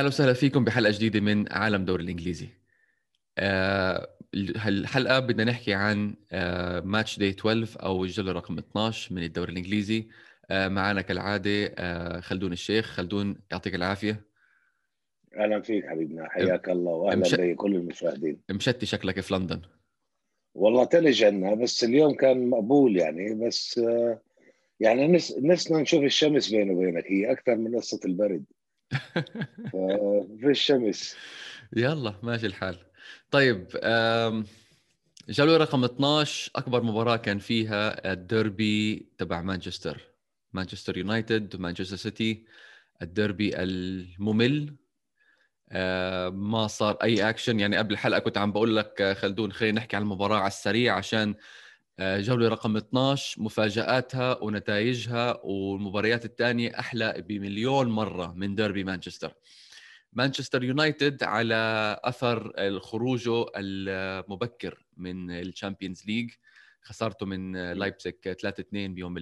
أهلا وسهلا فيكم بحلقة جديدة من عالم دوري الإنجليزي. آه، هالحلقة بدنا نحكي عن ماتش داي 12 أو الجولة رقم 12 من الدوري الإنجليزي. آه، معنا كالعادة آه، خلدون الشيخ. خلدون يعطيك العافية. أهلا فيك حبيبنا. حياك الله واهلا مش... بكل المشاهدين. مشتي شكلك في لندن. والله تلج بس اليوم كان مقبول يعني بس يعني نس... نسنا نشوف الشمس بيني وبينك. هي أكثر من قصة البرد. في الشمس. يلا ماشي الحال. طيب جولة رقم 12 أكبر مباراة كان فيها الديربي تبع مانشستر. مانشستر يونايتد ومانشستر سيتي الديربي الممل. ما صار أي أكشن يعني قبل الحلقة كنت عم بقول لك خلدون خلينا نحكي عن المباراة على السريع عشان جولة رقم 12 مفاجآتها ونتائجها والمباريات الثانية أحلى بمليون مرة من ديربي مانشستر. مانشستر يونايتد على أثر خروجه المبكر من ال Champions League. خسارته من لايبسك 3-2 بيوم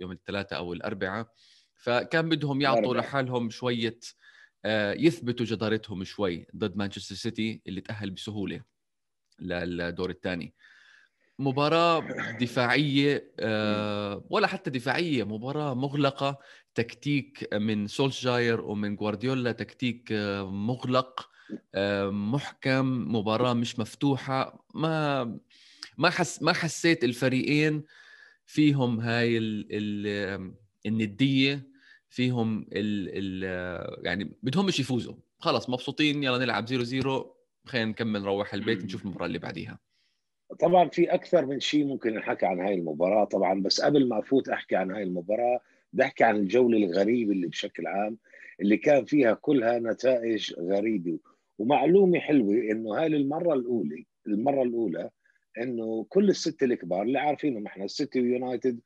يوم الثلاثاء أو الأربعاء. فكان بدهم يعطوا لحالهم شوية آه، يثبتوا جدارتهم شوي ضد مانشستر سيتي اللي تأهل بسهولة للدور الثاني. مباراة دفاعية آه، ولا حتى دفاعية مباراة مغلقة تكتيك من سولشاير ومن جوارديولا تكتيك آه، مغلق آه، محكم مباراة مش مفتوحة. ما ما حس ما حسيت الفريقين فيهم هاي ال ال الندية فيهم ال ال يعني بدهمش يفوزوا خلص مبسوطين يلا نلعب zero zero خلينا نكمل نروح البيت نشوف المباراة اللي بعديها. طبعا في أكثر من شيء ممكن نحكي عن هاي المباراة. طبعا بس قبل ما أفوت أحكي عن هاي المباراة بدي أحكي عن الجولة الغريبة اللي بشكل عام اللي كان فيها كلها نتائج غريبة. ومعلومة حلوة إنه هاي المرة الأولى المرة الأولى إنه كل السته الكبار اللي عارفينهم إحنا السيتي ويونايتد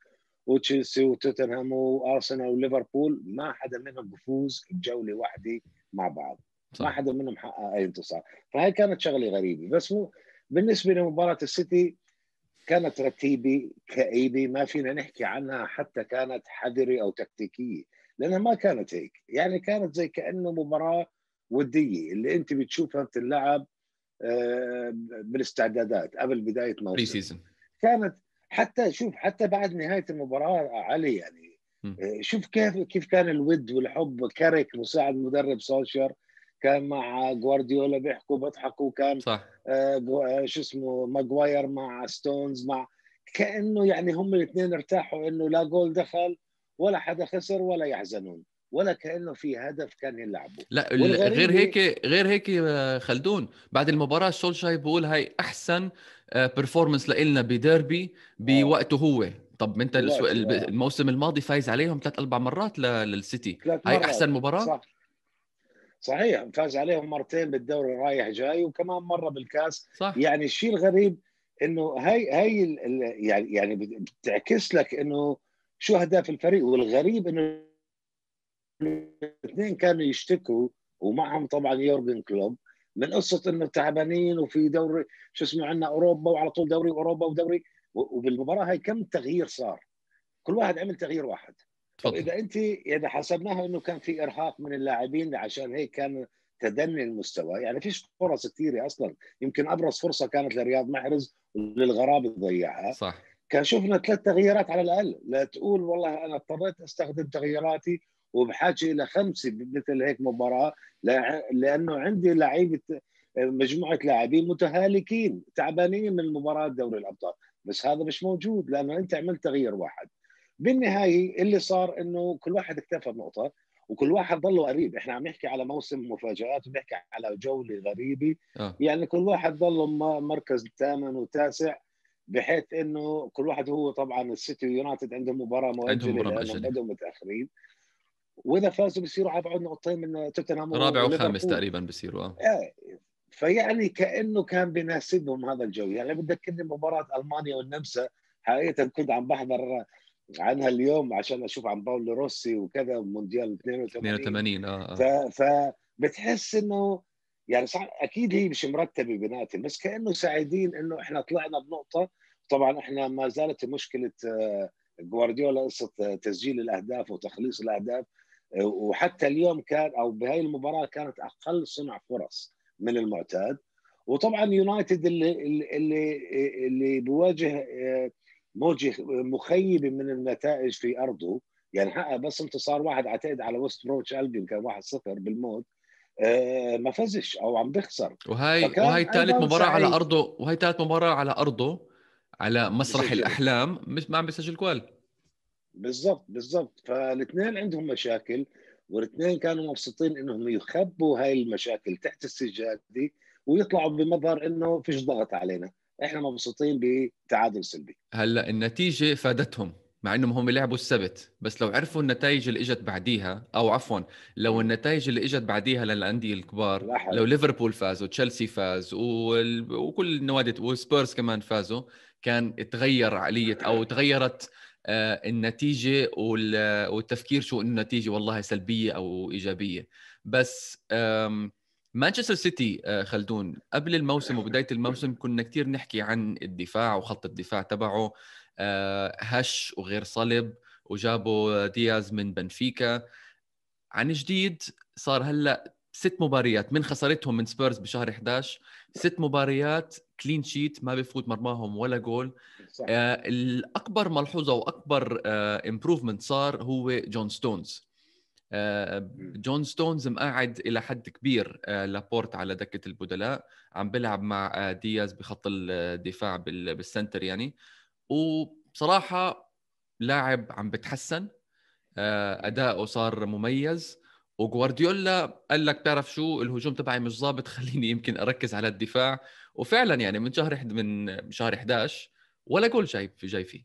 وتشيلسي وتوتنهام وأرسنال وليفربول ما حدا منهم بفوز بجولة واحدة مع بعض. صح. ما حدا منهم حقق أي انتصار. فهي كانت شغلة غريبة. بس مو بالنسبة لمباراة السيتي كانت رتيبة كئيبة ما فينا نحكي عنها حتى كانت حذرة أو تكتيكية لأنها ما كانت هيك. يعني كانت زي كأنه مباراة ودية اللي أنت بتشوفها بتلعب آه، بالاستعدادات قبل بداية موسم. كانت حتى شوف حتى بعد نهاية المباراة علي يعني آه، شوف كيف كيف كان الود والحب كاريك مساعد مدرب سولشاير كان مع جوارديولا بيحكوا بيضحكوا كان صح. آه, آه، شو اسمه ماجواير مع ستونز مع كأنه يعني هم الاثنين ارتاحوا إنه لا جول دخل ولا حدا خسر ولا يحزنون ولا كأنه في هدف كان يلعبوا لا غير هيك غير هيك آه، خلدون بعد المباراة سولشاير بقول هاي أحسن performance لنا بديربي بوقته هو. طب أنت الموسم الماضي فايز عليهم ثلاث أربع مرات للسيتي. هاي أحسن مباراة؟ صح. صحيح فاز عليهم مرتين بالدوري رايح جاي وكمان مرة بالكاس. صح. يعني الشيء الغريب إنه هاي هاي يعني يعني بتعكس لك إنه شو أهداف الفريق. والغريب إنه الاثنين كانوا يشتكوا ومعهم طبعا يورجن كلوب من قصة إنه تعبانين وفي دوري شو اسمه عندنا أوروبا وعلى طول دوري أوروبا ودوري وبالمباراة هاي كم تغيير صار؟ كل واحد عمل تغيير واحد. طب إذا أنت إذا حسبناها إنه كان في إرهاق من اللاعبين عشان هيك كان تدني المستوى. يعني فيش فرص كثيره أصلا. يمكن أبرز فرصة كانت لرياض محرز وللغرابي ضيعها صح. كان شفنا ثلاث تغييرات على الأقل. لا تقول والله أنا اضطريت أستخدم تغييراتي وبحاجة إلى خمسة بمثل هيك مباراة لأنه عندي لعيبة مجموعة لاعبين متهالكين تعبانين من مباراة دوري الأبطال. بس هذا مش موجود لأنه أنت عملت تغيير واحد. بالنهاية اللي صار إنه كل واحد اكتفى بنقطة وكل واحد ضله قريب. إحنا عم نحكي على موسم مفاجآت وبنحكي على جولة غريبة. آه. يعني كل واحد ضله مركز ثامن وتاسع بحيث إنه كل واحد هو طبعا السيتي ويونايتد عندهم مباراة مؤجلة لأنهم بدوا متأخرين. وإذا فازوا بيصيروا على بعد نقطتين من توتنهام رابع وخامس تقريبا بيصيروا آه, آه. فيعني كأنه كان بيناسبهم هذا الجو. يعني بتذكرني مباراة ألمانيا والنمسا حقيقة كنت عم بحضر عنها اليوم عشان أشوف عن باولو روسي وكذا مونديال 82 82 آه, آه. فبتحس إنه يعني صح أكيد هي مش مرتبة بيناتهم بس كأنه سعيدين إنه إحنا طلعنا بنقطة. طبعا إحنا ما زالت مشكلة آه، جوارديولا قصة تسجيل الأهداف وتخليص الأهداف وحتى اليوم كان أو بهاي المباراة كانت أقل صنع فرص من المعتاد. وطبعا يونايتد اللي اللي اللي بيواجه آه، موجه مخيبه من النتائج في أرضه. يعني حقق بس انتصار واحد أعتقد على وست بروتش البيون كان 1-0 بالموت. آه، ما فزش أو عم بيخسر. وهي وهي ثالث مباراة على أرضه وهي ثالث مباراة على أرضه على مسرح بسجل. الأحلام مش ما عم بيسجل جوال بالضبط بالضبط. فالاثنين عندهم مشاكل والاثنين كانوا مبسوطين إنهم يخبوا هاي المشاكل تحت السجادة ويطلعوا بمظهر إنه فيش ضغط علينا. إحنا مبسوطين بتعادل سلبي. هلأ النتيجة فادتهم مع إنهم هم لعبوا السبت. بس لو عرفوا النتائج اللي إجت بعديها أو عفوا لو النتائج اللي إجت بعديها للأندية الكبار لحل. لو ليفربول فاز وتشيلسي فاز وال... وكل النوادي وسبيرز كمان فازوا كان تغير عقلية أو تغيرت آه، النتيجة والتفكير شو النتيجه والله سلبية أو إيجابية. بس مانشستر سيتي آه، خلدون قبل الموسم وبداية الموسم كنا كثير نحكي عن الدفاع وخط الدفاع تبعه آه، هش وغير صلب وجابوا دياز من بنفيكا. عن جديد صار هلأ ست مباريات من خسارتهم من سبيرز بشهر 11 ست مباريات clean sheet ما بفوت مرماهم ولا جول. آه الأكبر ملحوظة وأكبر آه improvement صار هو جون ستونز آه جون ستونز مقعد إلى حد كبير آه لابورت على دكة البدلاء عم بيلعب مع آه دياز بخط الدفاع بال center يعني. وبصراحة لاعب عم بتحسن آه أداؤه صار مميز. وجوارديولا قال لك بتعرف شو؟ الهجوم تبعي مش ظابط خليني يمكن أركز على الدفاع. وفعلا يعني من شهر من شهر 11 ولا جول جاي في جاي فيه.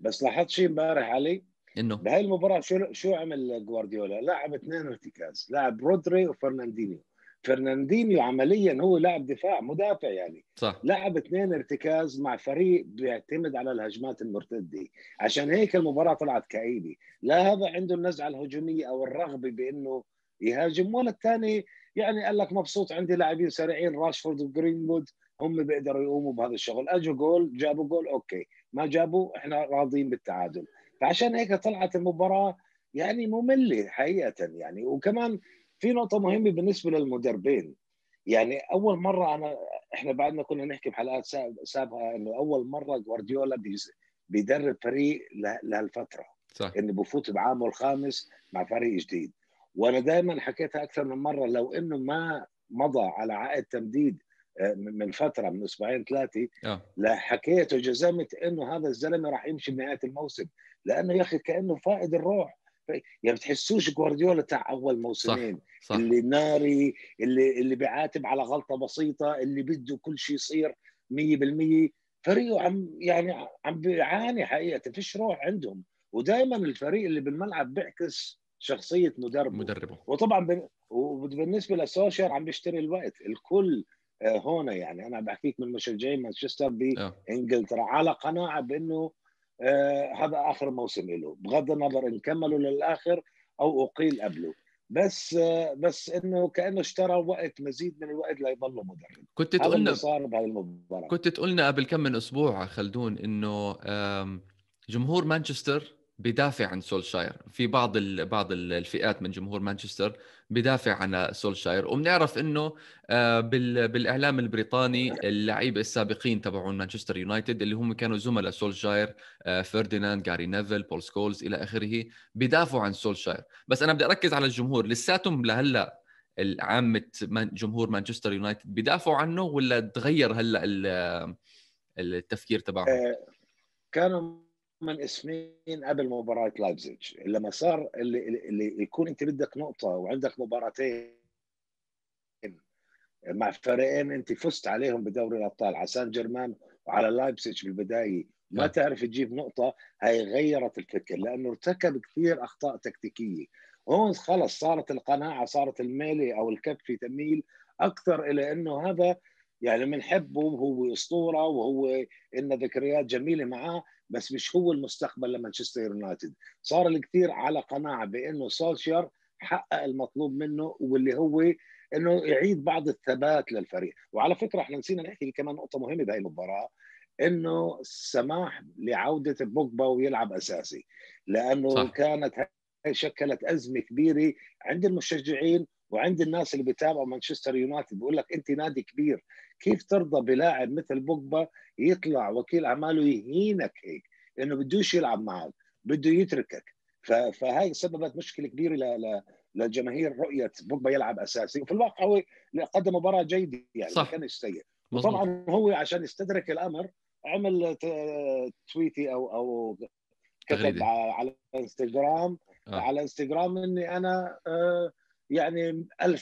بس لاحظت شيء امبارح علي؟ إنه. بهاي المباراة شو شو عمل جوارديولا؟ لعب اثنين ارتكاز، لعب رودري وفرناندينيو. فرناندينيو عمليا هو لاعب دفاع مدافع يعني. صح. لعب اثنين ارتكاز مع فريق بيعتمد على الهجمات المرتدة. عشان هيك المباراة طلعت كئيبة. لا هذا عنده النزعة الهجومية أو الرغبة بإنه يهاجم. ولا الثاني يعني قال لك مبسوط عندي لاعبين سريعين راشفورد وجرينوود هم بيقدروا يقوموا بهذا الشغل. أجوا جول جابوا goal okay. ما جابوا إحنا راضيين بالتعادل. فعشان هيك طلعت المباراة يعني مملة حقيقة يعني. وكمان في نقطة مهمة بالنسبة للمدربين. يعني أول مرة أنا إحنا بعدنا كنا نحكي بحلقات سابقة إنه أول مرة جوارديولا بيدرب فريق لهالفترة. صح. إنه بفوت بعامه الخامس مع فريق جديد. وأنا دائما حكيتها أكثر من مرة لو إنه ما مضى على عقد تمديد آه، من فترة من أسبوعين ثلاثة آه. لا حكيت وجزمت إنه هذا الزلمة راح يمشي بنهاية الموسم. لأنه يا أخي كأنه فائد الروح. يعني بتحسوش جوارديولا تاع أول موسمين. صح. صح. اللي ناري اللي اللي بيعاتب على غلطة بسيطة اللي بده كل شيء يصير 100% فريقه عم يعني عم بيعاني حقيقة. فيش روح عندهم. ودائما الفريق اللي بالملعب بيعكس شخصية مدربه. مدربه. وطبعا وبالنسبة لسوشيال عم بيشتري الوقت. الكل آه، هون يعني. أنا بحكيك من مشجعين مانشستر بإنجلترا. على قناعة بأنه آه هذا آخر موسم له. بغض النظر إن كملوا للآخر أو أقيل قبله. بس آه بس إنه كأنه اشترى وقت مزيد من الوقت ليضل مدرب. كنت تقولنا صار بهاي المباراة. كنت تقولنا قبل كم من أسبوع خلدون إنه جمهور مانشستر بيدافع عن سولشاير. في بعض بعض الفئات من جمهور مانشستر بيدافع عن سولشاير. وبنعرف إنه آه، بالإعلام البريطاني اللعيبة السابقين تبعون مانشستر يونايتد اللي هم كانوا زملاء سولشاير آه، فرديناند جاري نيفل بول سكولز إلى آخره بيدافعوا عن سولشاير. بس أنا بدي أركز على الجمهور. لساتهم لهلأ عامه جمهور مانشستر يونايتد بيدافعوا عنه ولا تغير هلأ التفكير تبعهم؟ آه، كانوا منقسمين قبل مباراة لايبزيج. لما صار اللي, اللي يكون انت بدك نقطة وعندك مباراتين مع فريقين انت فزت عليهم بدوري الأبطال على سان جيرمان وعلى لايبزيج بالبدايه ما تعرف تجيب نقطة هي غيرت الفكر لأنه ارتكب كثير أخطاء تكتيكية. هون خلص صارت القناعة صارت الميله أو الكف تميل أكثر إلى إنه هذا يعني بنحبه وهو أسطورة وهو لنا ذكريات جميلة معاه. بس مش هو المستقبل لمانشستر يونايتد. صار الكثير على قناعة بأنه سولشير حقق المطلوب منه واللي هو إنه يعيد بعض الثبات للفريق. وعلى فكرة إحنا نسينا نحكي كمان نقطة مهمة بهي المباراة إنه السماح لعودة بوجبا ويلعب أساسي. لأنه صح. كانت شكلت أزمة كبيرة عند المشجعين وعند الناس اللي بيتابعوا مانشستر يونايتد بقول لك أنت نادي كبير. كيف ترضى بلاعب مثل بوجبا يطلع وكيل أعماله يهينك هيك؟ انه بدوش يلعب معك بده يتركك. فهاي سببت مشكلة كبيرة ل... للجماهير رؤية بوجبا يلعب أساسي. وفي الواقع هو قدم مباراة جيدة يعني صح. ما كانش سيء طبعا هو عشان يستدرك الأمر عمل تويتي أو أو كتب على إنستغرام. آه. على إنستغرام إني أنا آه يعني 1000%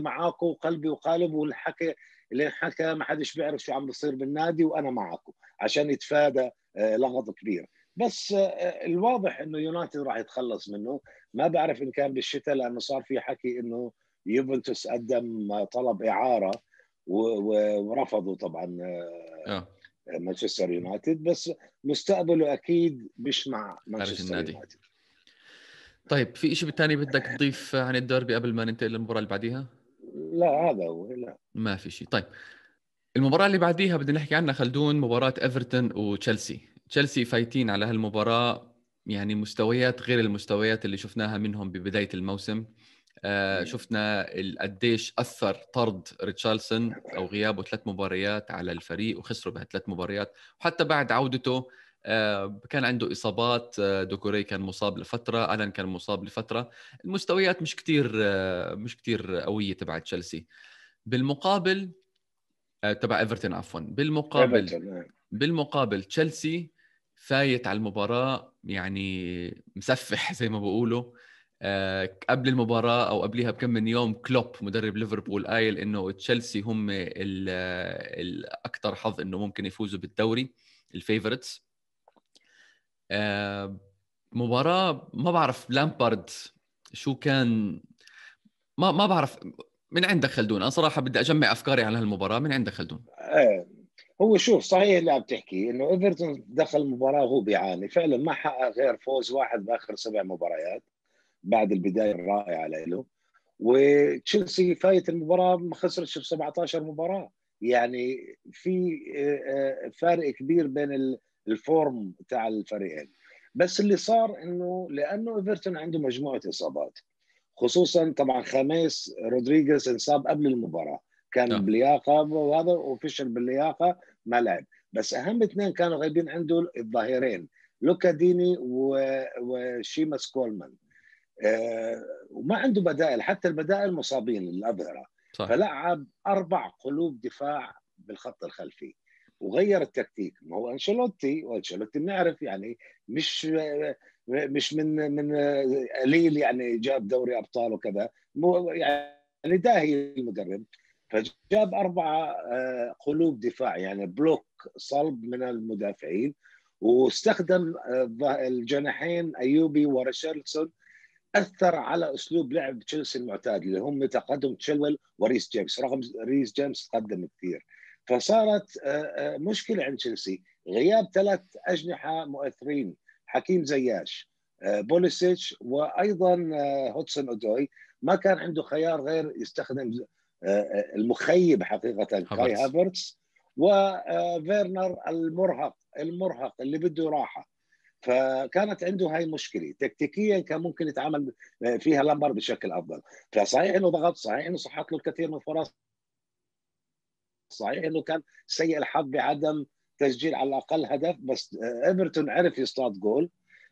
معاكم وقلبي وقالب والحكي اللي حكى ما حدش بيعرف شو عم بصير بالنادي وأنا معكم عشان يتفادى آه لغط كبير بس آه الواضح إنه يونايتد راح يتخلص منه ما بعرف إن كان بالشتاء لأنه صار في حكي إنه يوفنتوس قدم طلب إعارة ورفضوا طبعا آه. آه. مانشستر يونايتد بس مستقبله أكيد مش مع مانشستر يونايتد طيب في شيء بالثاني بدك تضيف عن الديربي قبل ما ننتقل للمباراة اللي بعديها؟ لا هذا هو لا. ما في شيء طيب المباراة اللي بعديها بدنا نحكي عنها خلدون مباراة إيفرتون وتشيلسي. تشيلسي فايتين على هالمباراة يعني مستويات غير المستويات اللي شفناها منهم ببداية الموسم. آه شفنا قديش أثر طرد ريتشارلسون أو غيابه ثلاث مباريات على الفريق وخسروا بهالثلاث مباريات. وحتى بعد عودته كان عنده إصابات آه دوكوري كان مصاب لفترة آلان كان مصاب لفترة. المستويات مش كثير آه مش كثير قوية تبع تشيلسي. بالمقابل آه، تبع إيفرتون عفوا. بالمقابل نعم. بالمقابل تشيلسي فايت على المباراة يعني مسفح زي ما بقولوا آه، قبل المباراة أو قبلها بكم من يوم كلوب مدرب ليفربول قايل إنه تشيلسي هم الاكثر حظ إنه ممكن يفوزوا بالدوري ال favorites آه، مباراة ما بعرف لامبارد شو كان؟ ما ما بعرف من عندك خلدون. أنا صراحة بدي أجمع أفكاري عن هالمباراة من عندك خلدون. آه، هو شوف صحيح اللي عم تحكي إنه إيفرتون دخل المباراة وهو بيعاني. فعلا ما حقق غير فوز واحد بآخر سبع مباريات بعد البداية الرائعة له. وتشيلسي فايت المباراة ما خسرش ب 17 مباراة. يعني في آه، فارق كبير بين ال form تاع الفريقين. بس اللي صار إنه لأنه إيفرتون عنده مجموعة إصابات. خصوصا طبعا خميس رودريغيز انصاب قبل المباراة. كان نعم. بلياقة وهذا وفشل باللياقه ما لعب. بس أهم اثنين كانوا غايبين عنده الظهيرين لوكا ديني وشيماس كولمان. آه، وما عنده بدائل حتى البدائل مصابين الاظهره صح. فلعب أربع قلوب دفاع بالخط الخلفي. وغير التكتيك. ما هو أنشيلوتي وأنشيلوتي بنعرف يعني مش مش من من قليل يعني جاب دوري أبطال وكذا. يعني داهي المدرب. فجاب أربعة آه، قلوب دفاع يعني block صلب من المدافعين. واستخدم آه، الجناحين أيوبي وريشارلسون أثر على أسلوب لعب تشيلسي المعتاد اللي هم تقدم تشيلويل وريس جيمس. رغم ريس جيمس تقدم كثير. فصارت آه، آه، مشكلة عند تشيلسي. غياب ثلاث أجنحة مؤثرين حكيم زياش آه، بوليسيتش وأيضا هودسون أودوي. ما كان عنده خيار غير يستخدم المخيب حقيقة كاي هافرتس وفيرنر المرهق المرهق اللي بده راحة. فكانت عنده هاي مشكلة. تكتيكيا كان ممكن يتعامل فيها لامبارد بشكل أفضل. فصحيح إنه ضغط صحيح إنه صحت له الكثير من الفرص صحيح إنه كان سيء الحظ بعدم تسجيل على الأقل هدف بس إيفرتون عرف يصطاد جول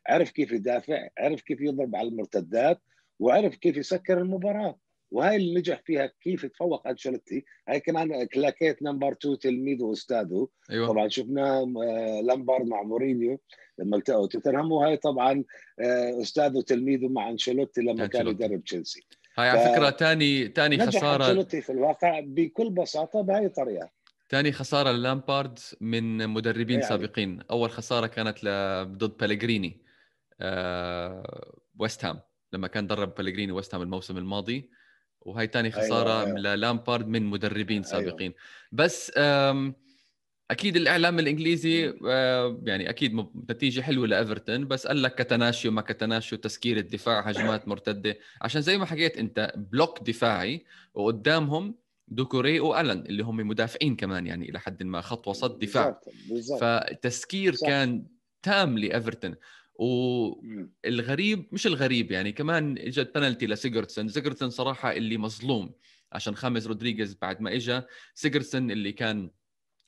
عرف كيف يدافع عرف كيف يضرب على المرتدات وعرف كيف يسكر المباراة. وهي اللي نجح فيها كيف تفوق أنشيلوتي. هاي كمان كلاكيت نمبر 2 تلميذه وأستاذه. أيوة. طبعا شفناه آه، لامبارد مع مورينيو لما التقوا توتنهام وهي طبعا آه، أستاذ وتلميذه مع أنشيلوتي لما كان يدرب تشيلسي. هاي على فكرة ثاني ثاني خساره انشيلوتي في الواقع بكل بساطة بهي الطريقة ثاني خسارة للامبارد من مدربين يعني. سابقين أول خسارة كانت ضد باليجريني آه ويست هام لما كان درب باليجريني ويست هام الموسم الماضي وهي ثاني أيوة، خسارة أيوة. أيوة. للامبارد من مدربين أيوة. سابقين أيوة. بس أكيد الإعلام الإنجليزي يعني أكيد نتيجة حلوة لإيفرتون بس قال لك كاتيناتشيو وما كاتيناتشيو تسكير الدفاع هجمات مرتدة. عشان زي ما حكيت أنت block دفاعي وقدامهم دوكوري وألن اللي هم مدافعين كمان يعني إلى حد ما خط وسط دفاع. فتسكير. كان تام لإيفرتون. والغريب مش الغريب يعني كمان إجت بنالتي لسيجرتسون. سيجرتسون صراحة اللي مظلوم عشان خاميس رودريغيز بعد ما اجى سيجرتسون اللي كان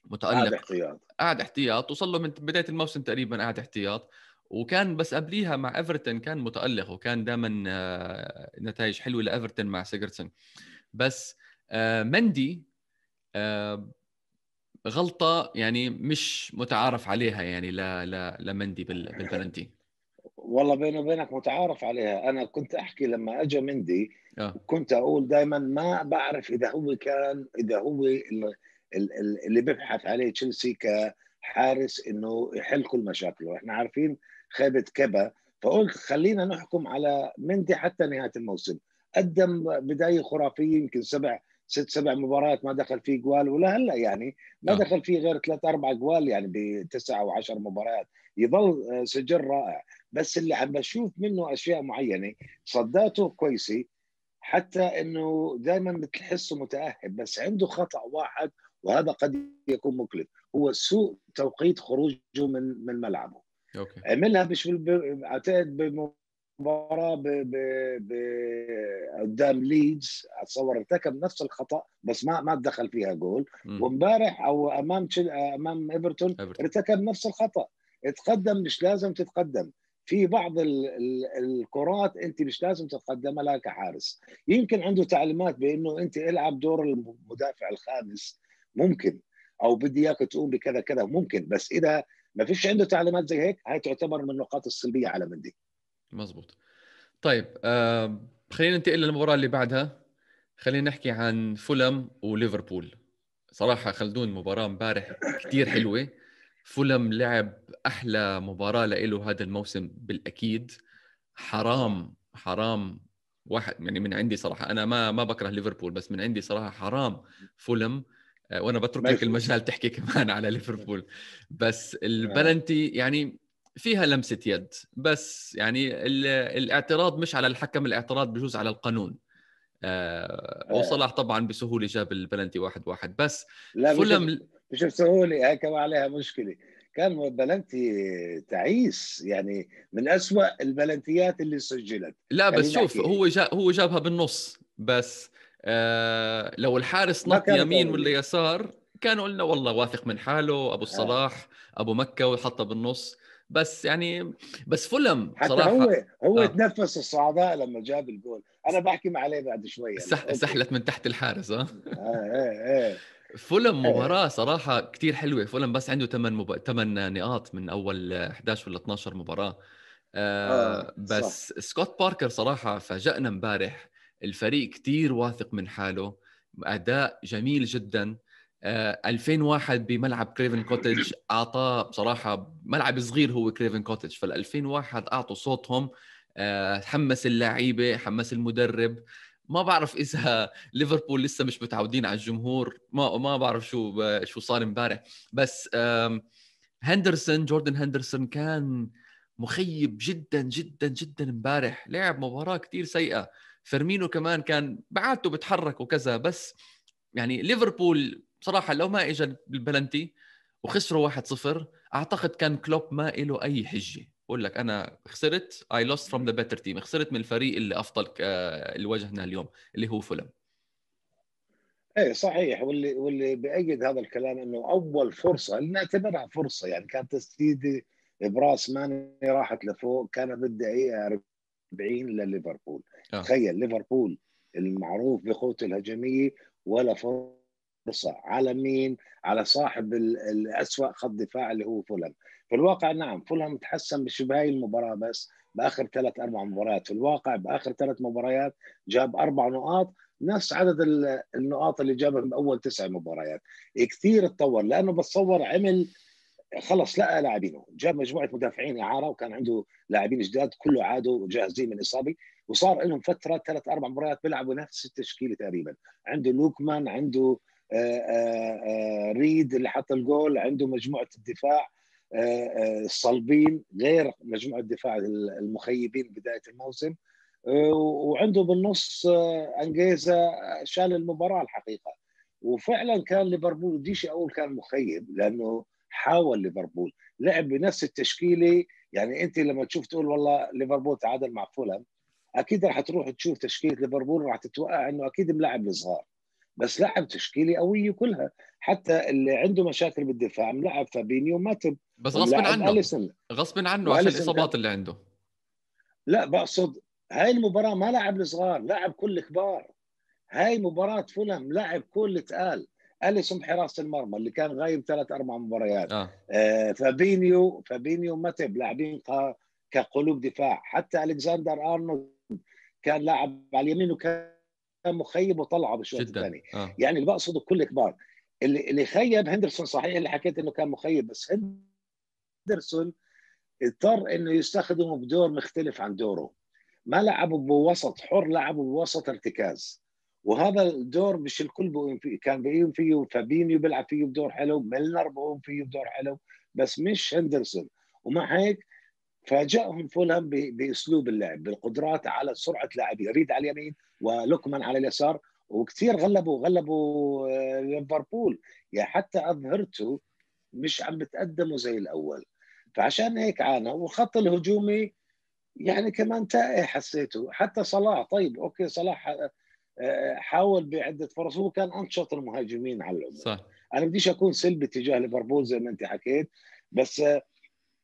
متألق. قاعد احتياط. قاعد احتياط وصل له من بداية الموسم تقريبا قاعد احتياط. وكان بس قبليها مع إيفرتون كان متألق وكان دائما آه، نتائج حلوة لإيفرتون مع سيجرتسون. بس آه، مندي آه، غلطة يعني مش متعارف عليها يعني لمندي بالبلنتي والله بيني وبينك متعارف عليها. أنا كنت أحكي لما اجى مندي. كنت أقول دائما ما بعرف إذا هو كان إذا هو اللي بيبحث عليه تشيلسي كحارس إنه يحل كل مشاكله. إحنا عارفين خيبة كبا فقلت خلينا نحكم على مندي حتى نهاية الموسم. قدم بداية خرافية يمكن سبع ست سبع مباريات ما دخل فيه جوال ولا هلأ يعني ما آه. دخل فيه غير ثلاث أربع جوال يعني بتسع أو عشر مباريات. يظل آه، سجل رائع. بس اللي عم بشوف منه أشياء معينة صداته كويسة حتى إنه دائما بتحسه متاهب بس عنده خطأ واحد وهذا قد يكون مكلف هو سوء توقيت خروجه من من ملعبه. okay. عملها مش اعتقد مباراه ب... ب... ب... قدام ليدز. اتصور ارتكب نفس الخطأ بس ما ما دخل فيها جول. وامبارح أو أمام تشل... أمام إيفرتون ارتكب نفس الخطأ. اتقدم مش لازم تتقدم. في بعض ال... ال... الكرات انت مش لازم تتقدم لها كحارس. يمكن عنده تعليمات بأنه انت العب دور المدافع الخامس. ممكن. أو بدي إياك تقوم بكذا كذا ممكن. بس إذا ما فيش عنده تعليمات زي هيك هاي تعتبر من النقاط السلبية على مندي مزبوط. طيب آه خلينا ننتقل للمباراة اللي بعدها. خلينا نحكي عن فولم وليفربول. صراحة خلدون مباراة امبارح كثير حلوة. فولم لعب أحلى مباراة له هذا الموسم بالأكيد. حرام حرام واحد يعني من عندي صراحة أنا ما ما بكره ليفربول بس من عندي صراحة حرام فولم. وأنا بترك لك المجال تحكي كمان على ليفربول. بس البلنتي يعني فيها لمسة يد بس يعني الاعتراض مش على الحكم الاعتراض بجوز على القانون. آه وصلاح طبعا بسهولة جاب البلنتي واحد واحد بس لا فلم مش بسهولة هاي كمان عليها مشكلة. كان بلنتي تعيس يعني من أسوأ البلنتيات اللي سجلت. لا بس شوف هو جا هو جابها بالنص بس آه لو الحارس نط يمين ولا يسار كانوا قلنا والله واثق من حاله أبو الصلاح آه. أبو مكة وحطها بالنص. بس يعني بس فلم حتى صراحة. هو هو آه. تنفس الصعداء لما جاب الجول. أنا بحكي مع عليه بعد شوي سح سحلت من تحت الحارس ها آه إيه إيه فولم إيه. مباراة صراحة كتير حلوة. فولم بس عنده 8 مب... 8 نقاط من أول 11 ولا 12 مباراة. آه, آه بس صح. سكوت باركر صراحة فاجأنا امبارح. الفريق كتير واثق من حاله أداء جميل جدا. 2001 آه، بملعب كرافن كوتيج أعطاه بصراحة ملعب صغير هو كرافن كوتيج فال 2001 أعطوا صوتهم. آه، حمس اللعيبة حمس المدرب. ما بعرف إذا ليفربول لسه مش متعودين على الجمهور. ما ما بعرف شو شو صار امبارح. بس هندرسون جوردن هندرسون كان مخيب جدا جدا جدا امبارح. لعب مباراة كثير سيئة. فيرمينو كمان كان بعادته بتحرك وكذا بس يعني ليفربول بصراحة لو ما اجى البلنتي وخسروا 1-0 أعتقد كان كلوب ما له أي حجة. بقول لك أنا خسرت I lost from the better team خسرت من الفريق اللي أفضل اللي واجهنا اليوم اللي هو فولم. إيه صحيح. واللي واللي بأيد هذا الكلام إنه أول فرصة اللي نعتبرها فرصة يعني كانت تسديده براس ماني راحت لفوق كان بالدقيقه 40 لليفربول. آه. تخيل ليفربول المعروف بقوته الهجوميه ولا فرصة على مين؟ على صاحب الاسوء خط دفاع اللي هو فولم في الواقع نعم فولم تحسن بشبه هاي المباراة بس بآخر ثلاث أربع مباريات. في الواقع بآخر ثلاث مباريات جاب أربع نقاط نفس عدد النقاط اللي جابها من اول تسع مباريات. كثير تطور لأنه بتصور عمل خلص لقى لاعبينه. جاب مجموعة مدافعين إعارة وكان عنده لاعبين جداد كله عادوا جاهزين من إصابة. وصار لهم فترة ثلاث أربع مباريات بيلعبوا نفس التشكيلة تقريبا. عنده لوكمان عنده آه، آه، آه، ريد اللي حط الجول عنده مجموعة الدفاع الصلبين غير مجموعة الدفاع المخيبين بداية الموسم. وعنده بالنص أنجيزا شال المباراة الحقيقة. وفعلا كان ليفربول بديش أقول كان مخيب لأنه حاول ليفربول. لعب بنفس التشكيلة. يعني أنت لما تشوف تقول والله ليفربول تعادل مع فولهام أكيد راح تروح تشوف تشكيلة ليفربول راح تتوقع إنه أكيد ملعب الصغار. بس لعب تشكيلة قوية كلها. حتى اللي عنده مشاكل بالدفاع ملعب فابينيو ماتب بس غصب عنه. أليسن. غصب عنه عشان الإصابات اللي عنده. لا بقصد هاي المباراة ما لعب الصغار لعب كل الكبار هاي مباراة فولهام لعب كل الثقال اليسون بحراسة المرمى اللي كان غايب ثلاث أربع مباريات. آه. آه فابينيو فابينيو ماتب لاعبين كقلوب دفاع. حتى ألكسندر أرنولد كان لاعب على اليمين وكان مخيب وطلعه بالشوط الثاني. آه. يعني اللي بقصده كل كبار. اللي اللي خيب هندرسون صحيح اللي حكيت إنه كان مخيب بس هندرسون اضطر إنه يستخدمه بدور مختلف عن دوره. ما لعبوا بوسط حر لعبوا بوسط ارتكاز. وهذا الدور مش الكل بقوم فيه. كان بيقوم فيه فابينيو بيلعب فيه بدور حلو ميلنر بقوم فيه بدور حلو بس مش هندرسون. ومع هيك فاجأهم فولهام بأسلوب اللعب بالكرات على سرعة لاعبين ريد على اليمين ولوكمان على اليسار وكثير غلبوا غلبوا آه، ليفربول. يعني حتى أظهرته مش عم بتقدموا زي الأول. فعشان هيك عانى والخط الهجومي يعني كمان تائه حسيته. حتى صلاح طيب okay صلاح آه، حاول بعدة فرص هو كان أنشط المهاجمين على العموم. صح. أنا بديش أكون سلبي تجاه ليفربول زي ما أنت حكيت بس آه،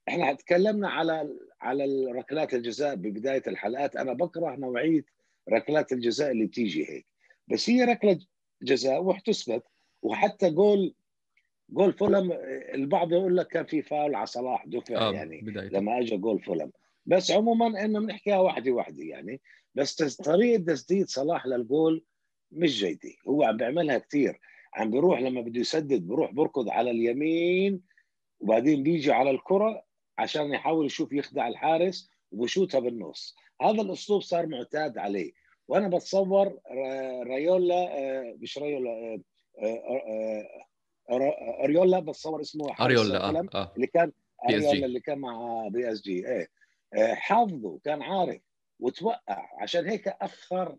إحنا تكلمنا على على ركلات الجزاء ببداية الحلقات. أنا بكره نوعية ركلات الجزاء اللي بتيجي هيك. بس هي ركلة جزاء واحتسبت وحتى جول جول فولم البعض يقول لك كان في فاول على صلاح دفع آه يعني بداية. لما اجى جول فولم. بس عموما إنه بنحكيها واحدة واحدة يعني. بس طريقة تسديد صلاح للجول مش جيدة. هو عم بيعملها كثير عم بيروح لما بده يسدد بيروح بركض على اليمين وبعدين بيجي على الكرة عشان يحاول يشوف يخدع الحارس وبشوتها بالنص هذا الأسلوب صار معتاد عليه وأنا بتصور رايولا آه، مش رايولا آه، آه، أريولا بتصور اسمه أريولا آه. آه. اللي كان أريولا اللي كان مع PSG إيه حافظه كان عارف وتوقع عشان هيك أخر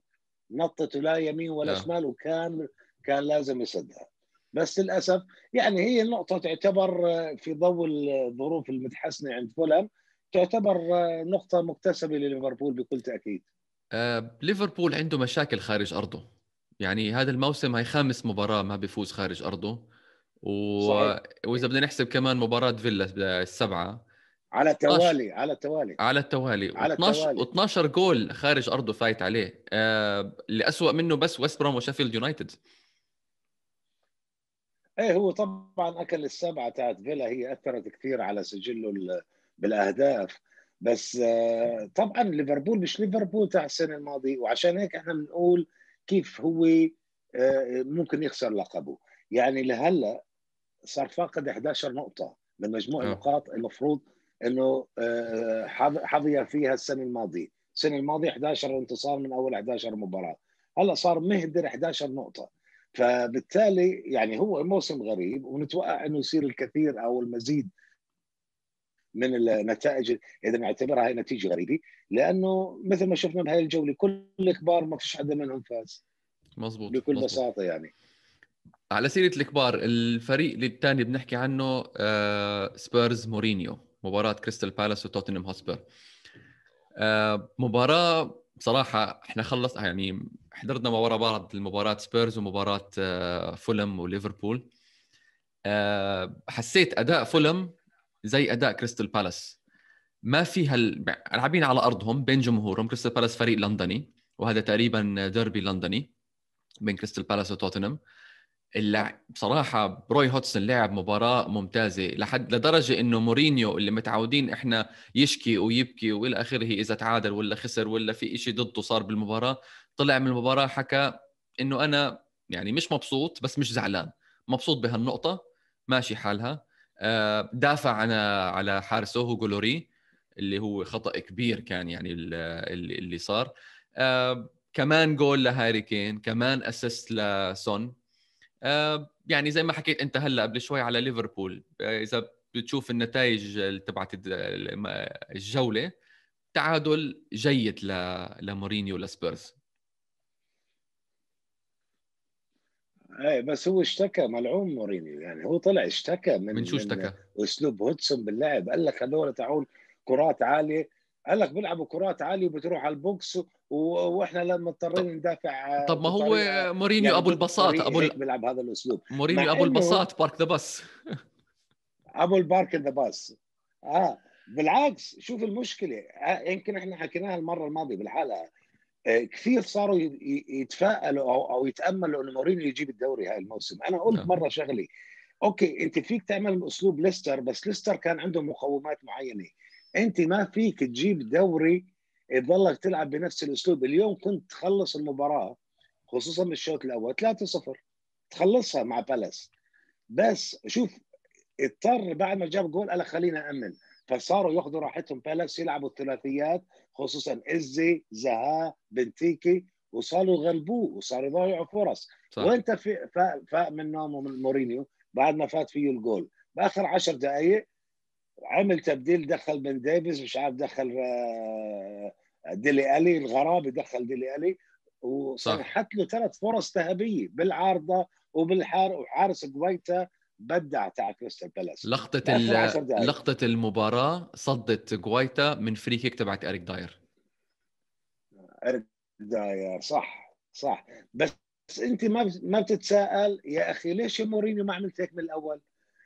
نطته لا يمين ولا لا. شمال وكان كان لازم يسدها بس للأسف يعني هي النقطة تعتبر في ضوء الظروف المتحسنة عند فولم تعتبر نقطة مكتسبة لليفربول بكل تأكيد. آه، ليفربول عنده مشاكل خارج أرضه. يعني هذا الموسم هي خامس مباراة ما بيفوز خارج أرضه. و... وإذا بدنا نحسب كمان مباراة فيلا السبعة. على التوالي على التوالي. على التوالي. على 12 و12 جول خارج أرضه فايت عليه. آه اللي اسوء منه بس ويست بروم وشيفيلد يونايتد. إيه هو طبعا أكل السبعة تاعت فيلا هي أثرت كثير على سجله بالأهداف. بس آه، طبعا ليفربول مش ليفربول تاع السنة الماضية وعشان هيك إحنا بنقول كيف هو آه، ممكن يخسر لقبه. يعني لهلأ صار فاقد 11 نقطة من مجموع النقاط المفروض إنه آه، حظي فيها السنة الماضية. السنة الماضية 11 انتصار من أول 11 مباراة. هلأ صار مهدر 11 نقطة. فبالتالي يعني هو موسم غريب ونتوقع إنه يصير الكثير أو المزيد من النتائج إذا نعتبرها هي نتيجة غريبة لأنه مثل ما شفنا بهاي الجولة كل الكبار ما فيش حدا منهم فاز مزبوط بكل مزبوط. بساطة يعني على سيرة الكبار الفريق اللي الثاني بنحكي عنه آه سبيرز مورينيو مباراة كريستال بالاس وتوتنهام هوسبير آه مباراة بصراحه إحنا خلص يعني حضرنا ورا بعض المباراة سبيرز ومباراة آه فولم وليفربول. آه حسيت أداء فولم زي أداء كريستال بالاس. ما في هال لاعبين على أرضهم بين جمهورهم كريستال بالاس فريق لندني وهذا تقريبا ديربي لندني بين كريستال بالاس وتوتنهام. اللع... بصراحة روي هودسون لعب مباراة ممتازة لحد لدرجة إنه مورينيو اللي متعودين إحنا يشكي ويبكي وإلى آخره إذا تعادل ولا خسر ولا في شيء ضده صار بالمباراة طلع من المباراة حكى إنه أنا يعني مش مبسوط بس مش زعلان. مبسوط بهالنقطة ماشي حالها. آه، دافع على على حارسه هوجو لوريس اللي هو خطأ كبير كان يعني اللي, اللي صار. آه، كمان جول لهاري كين كمان assist لسون. آه، يعني زي ما حكيت أنت هلأ قبل شوي على ليفربول إذا بتشوف النتائج تبعت الجولة تعادل جيد لمورينيو لسبيرز. إيه بس هو اشتكى ملعون مورينيو. يعني هو طلع اشتكى من من شو اشتكى؟ أسلوب هودسون باللعب. قال لك هذول تاعون كرات عالية. قال لك بيلعبوا كرات عالية وبتروح على ال box وإحنا لما مضطرين ندافع طب ما هو مورينيو يعني أبو الباص أبو بيلعب هذا الأسلوب؟ مورينيو أبو الباص park the bus أبو ال park the bus آه بالعكس شوف المشكلة. آه يمكن إحنا حكيناها المرة الماضية بالحلقة. كثير صاروا يتفائلوا أو أو يتأملوا إنه مورينيو يجيب الدوري هاي الموسم. أنا قلت نعم. مرة شغلي okay أنت فيك تعمل أسلوب ليستر بس ليستر كان عنده مقومات معينة. أنت ما فيك تجيب دوري تضلك تلعب بنفس الأسلوب. اليوم كنت تخلص المباراة خصوصا بالشوط الأول 3-0 تخلصها مع بالاس. بس شوف اضطر بعد ما جاب جول قال خلينا امن فصاروا ياخذوا راحتهم. بالاس يلعبوا الثلاثيات خصوصا إزي زها بنتيكي وصاروا يغلبوه وصاروا يضيعوا فرص. صح. وانت في فاق من نومه من مورينيو بعد ما فات فيه الجول. بآخر 10 دقائق عمل تبديل دخل بن ديفيز مش عارف دخل آه، ديلي ألي الغرابة دخل ديلي ألي وسنحت له ثلاث فرص ذهبية بالعارضة وبالحار وحارس جوايتا بدع تاع كريستال بالاس لقطة لقطة المباراة صدة جوايتا من free kick تبعت إريك داير اريك داير صح صح بس أنت ما ما بتتساءل يا أخي ليش مورينيو ما عملت هيك من الأول؟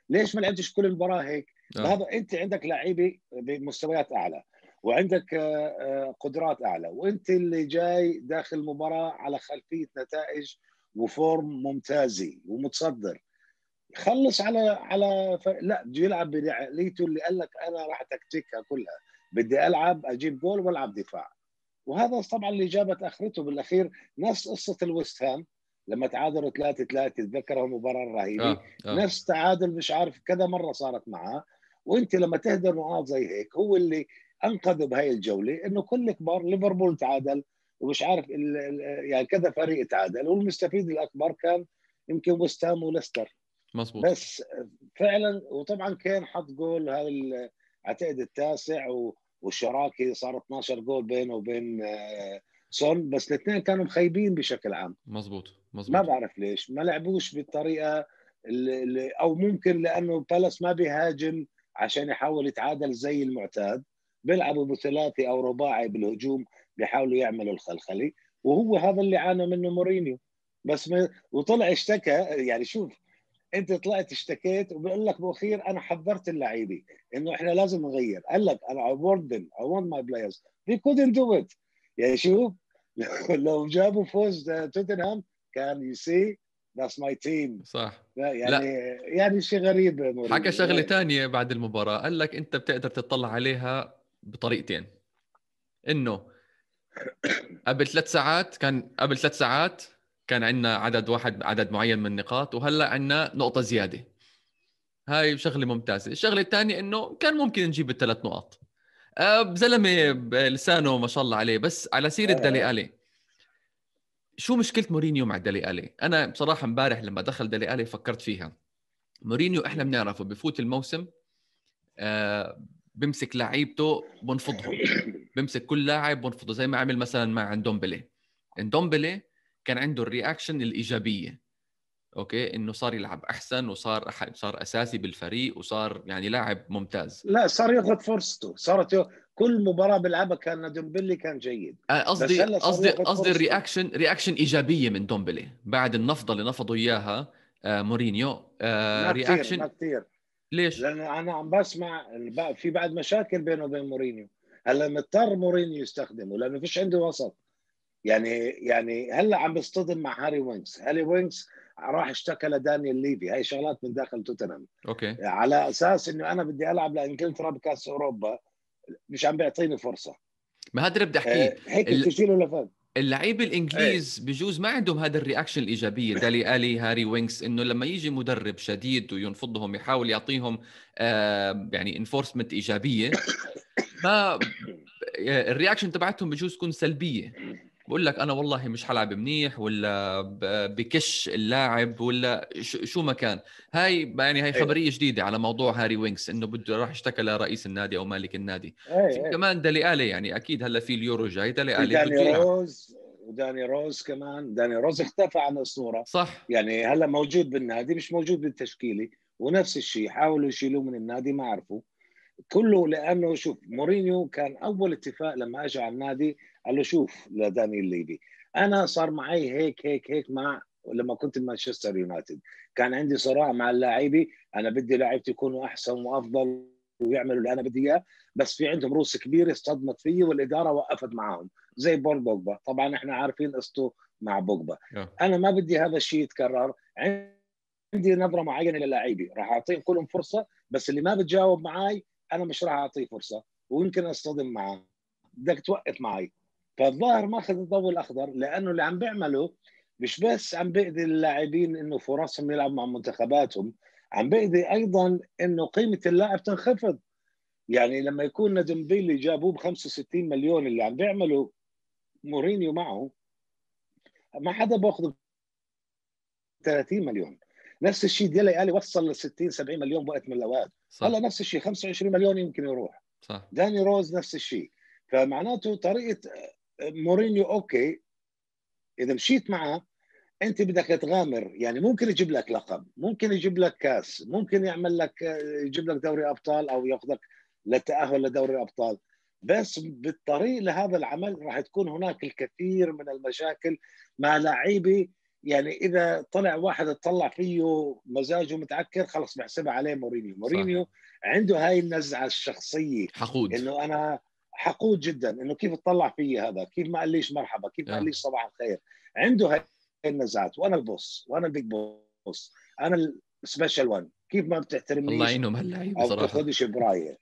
ليش ما لعبتش كل المباراة هيك؟ آه. هذا أنت عندك لعيبة بمستويات أعلى وعندك آه، آه، قدرات أعلى وأنت اللي جاي داخل المباراة على خلفية نتائج وفورم ممتازة ومتصدر خلص على على ف... لا بده يلعب بعقليته اللي قال لك أنا راح تكتيكها كلها. بدي ألعب أجيب جول وألعب دفاع. وهذا طبعا اللي جابت آخرته بالأخير. نفس قصة الويست هام. لما تعادلوا 3 3 تذكرها مباراة رهيبة. آه. آه. نفس تعادل مش عارف كذا مرة صارت معاه. وأنت لما تهدر نقاط زي هيك هو اللي انقذ بهاي الجولة إنه كل كبار ليفربول تعادل ومش عارف يعني كذا فريق تعادل. والمستفيد الأكبر كان يمكن ويست هام وليستر. مظبوط. بس فعلا وطبعا كان حط جول هذا أعتقد التاسع والشراكة صار 12 جول بينه وبين آه، سون بس الاثنين كانوا مخيبين بشكل عام. مظبوط مظبوط. ما بعرف ليش. ما لعبوش بالطريقة اللي أو ممكن لأنه بالاس ما بيهاجم عشان يحاول يتعادل زي المعتاد. بيلعبوا بثلاثي أو رباعي بالهجوم بيحاولوا يعملوا الخلخلة وهو هذا اللي عانى منه مورينيو. بس ما وطلع اشتكى يعني شوف انت طلعت اشتكيت وبيقول لك بالاخير أنا حذرت اللعيبة إنه إحنا لازم نغير. قال لك أنا I warned them. I want my players. They couldn't do it. يعني شوف لو جابوا فوز توتنهام كان you see that's my team صح. يعني لا. يعني شيء غريب مورينيو. حكى شغلة ثانية بعد المباراة. قال لك أنت بتقدر تطلع عليها بطريقتين. إنه قبل ثلاث ساعات كان قبل ثلاث ساعات كان عندنا عدد واحد عدد معين من النقاط وهلا عندنا نقطة زيادة. هاي شغلة ممتازة. الشغلة الثانية إنه كان ممكن نجيب الثلاث نقاط. أه زلمه لسانه ما شاء الله عليه بس على سيرة دالي الي شو مشكلة مورينيو مع دالي الي أنا بصراحة امبارح لما دخل دالي الي فكرت فيها. مورينيو إحنا بنعرفه بفوت الموسم أه بمسك لعيبته بنفضهم. بمسك كل لاعب بنفضه زي ما عمل مثلا مع دومبلي. دومبلي كان عنده ال reaction الإيجابية. Okay؟ إنه صار يلعب أحسن وصار صار أساسي بالفريق وصار يعني لاعب ممتاز. لا صار ياخذ فرصته. صارت كل مباراة بيلعبها كان دومبلي كان جيد. آه، قصدي قصدي قصدي ال reaction reaction إيجابية من دومبلي بعد النفضة اللي نفضوا إياها آه مورينيو. آه reaction ما كثير ليش؟ لأن أنا عم بسمع في بعد مشاكل بينه وبين مورينيو. هلا مضطر مورينيو يستخدمه لأنه فيش عنده وسط. يعني يعني هلا عم بيصطدم مع هاري وينكس. هاري وينكس راح اشتكى لدانيال ليفي. هاي شغلات من داخل توتنهام. Okay. على أساس إنه أنا بدي ألعب لانجلترا بكاس أوروبا مش عم بيعطيني فرصة. ما هذا اللي بدي أحكيه. آه هيك بتشيله لفات اللعيبه الإنجليز إيه. بجوز ما عندهم هذا ال reaction الإيجابية. دالي آلي هاري وينكس إنه لما يجي مدرب شديد وينفضهم يحاول يعطيهم آه يعني enforcement إيجابية ما ال reaction تبعتهم بجوز تكون سلبية. بقول لك أنا والله مش حلعب منيح ولا بكش اللاعب ولا شو ما كان. هاي يعني هاي خبرية جديدة على موضوع هاري وينكس إنه بده راح اشتكى لرئيس النادي أو مالك النادي. في كمان دالي آلي يعني أكيد هلأ في اليورو جاي دالي آلي داني روز وداني روز كمان. داني روز اختفى عن الصورة. صح. يعني هلأ موجود بالنادي مش موجود بالتشكيلة. ونفس الشيء حاولوا يشيلوه من النادي ما عرفوا. كله لأنه شوف مورينيو كان أول اتفاق لما أجى على النادي قال له شوف لدانيال ليفي أنا صار معي هيك هيك هيك مع لما كنت بمانشستر يونايتد. كان عندي صراع مع اللاعبي أنا بدي لاعبتي يكونوا أحسن وأفضل ويعملوا اللي أنا بدي إياه بس في عندهم روس كبيرة اصطدمت فيه والإدارة وقفت معهم زي بول بوجبا. طبعا إحنا عارفين قصته مع بوجبا. أنا ما بدي هذا الشيء يتكرر. عندي نظرة معينة للاعبي راح أعطيهم كلهم فرصة بس اللي ما بتجاوب معي أنا مش راح أعطيه فرصة ويمكن أصطدم معه. بدك توقف معي. فالظاهر ما أخذ الضوء الأخضر لأنه اللي عم بيعمله مش بس عم بيأذي اللاعبين إنه فرصهم يلعبوا مع منتخباتهم عم بيأذي أيضا إنه قيمة اللاعب تنخفض. يعني لما يكون ندمبيلي جابوه ب 65 مليون اللي عم بيعملوا مورينيو معه ما حدا باخذ 30 مليون. نفس الشيء ديلي الي وصل ل 60 70 مليون بوقت من الأوقات. هلا نفس الشيء 25 مليون يمكن يروح. صح. داني روز نفس الشيء. فمعناته طريقة مورينيو okay. إذا مشيت معه أنت بدك تغامر. يعني ممكن يجيب لك لقب ممكن يجيب لك كاس ممكن يعمل لك يجيب لك دوري أبطال أو ياخذك للتأهل لدوري الابطال بس بالطريق لهذا العمل راح تكون هناك الكثير من المشاكل مع لعيبة يعني إذا طلع واحد تطلع فيه مزاجه متعكر خلص بحسبها عليه مورينيو. مورينيو صح. عنده هاي النزعة الشخصية. حقود. إنه أنا حقود جدا. إنه كيف تطلع في هذا؟ كيف ما قاليش مرحبا؟ كيف ما قاليش صباح الخير؟ عنده هاي النزعات. وأنا ال boss. وأنا ال big boss. أنا ال special one كيف ما بتحترمنيش الله يعينهم هاللعيبه صراحة أو تاخذش برايه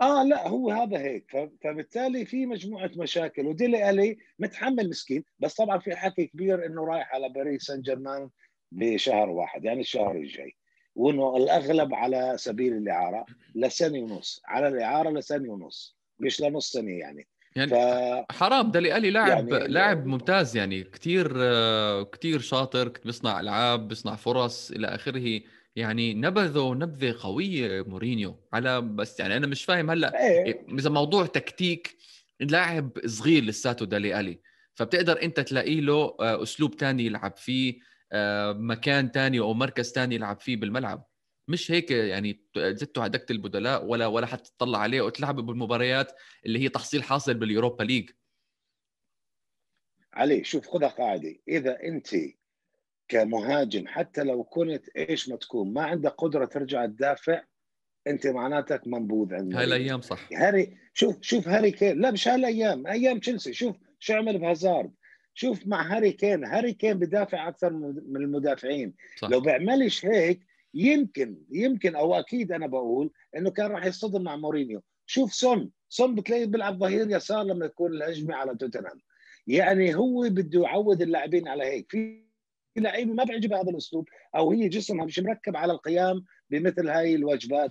آه لا هو هذا هيك. فبالتالي في مجموعة مشاكل وديلي الي متحمل مسكين بس طبعا في حكي كبير إنه رايح على باريس سان جيرمان بشهر واحد يعني الشهر الجاي. وإنه الأغلب على سبيل الإعارة لسنة ونص على الإعارة لسنة ونص مش لنص سنة يعني. يعني ف... حرام دلي الي لاعب يعني لاعب ممتاز يعني كثير كثير شاطر بيصنع ألعاب بيصنع فرص إلى آخره. يعني نبذوا نبذة قوية مورينيو. على بس يعني أنا مش فاهم هلأ إيه. إذا موضوع تكتيك لاعب صغير لساته دالي ألي فبتقدر أنت تلاقي له آه، أسلوب تاني يلعب فيه آه، مكان تاني أو مركز تاني يلعب فيه بالملعب. مش هيك يعني زدتوا على دكة البدلاء ولا ولا حتى تطلع عليه وتلعب بالمباريات اللي هي تحصيل حاصل باليوروبا ليج. علي شوف خذها قاعدة. إذا أنت كمهاجم حتى لو كنت إيش ما تكون ما عندك قدرة ترجع تدافع أنت معناتك منبوذ عندك هاي الأيام صح. هاري شوف شوف هاري كين. لا مش هالأيام أيام تشيلسي. شوف شو عمل بهازارد. شوف مع هاري كين. هاري كين بدافع أكثر من المدافعين. صح. لو بيعملش هيك يمكن يمكن أو أكيد أنا بقول إنه كان راح يصطدم مع مورينيو. شوف سون. سون بتلاقيه بيلعب ظهير يسار لما يكون الهجمة على توتنهام. يعني هو بده يعود اللاعبين على هيك. في لعيبة ما بيعجبها هذا الأسلوب أو هي جسمها مش مركب على القيام بمثل هاي الواجبات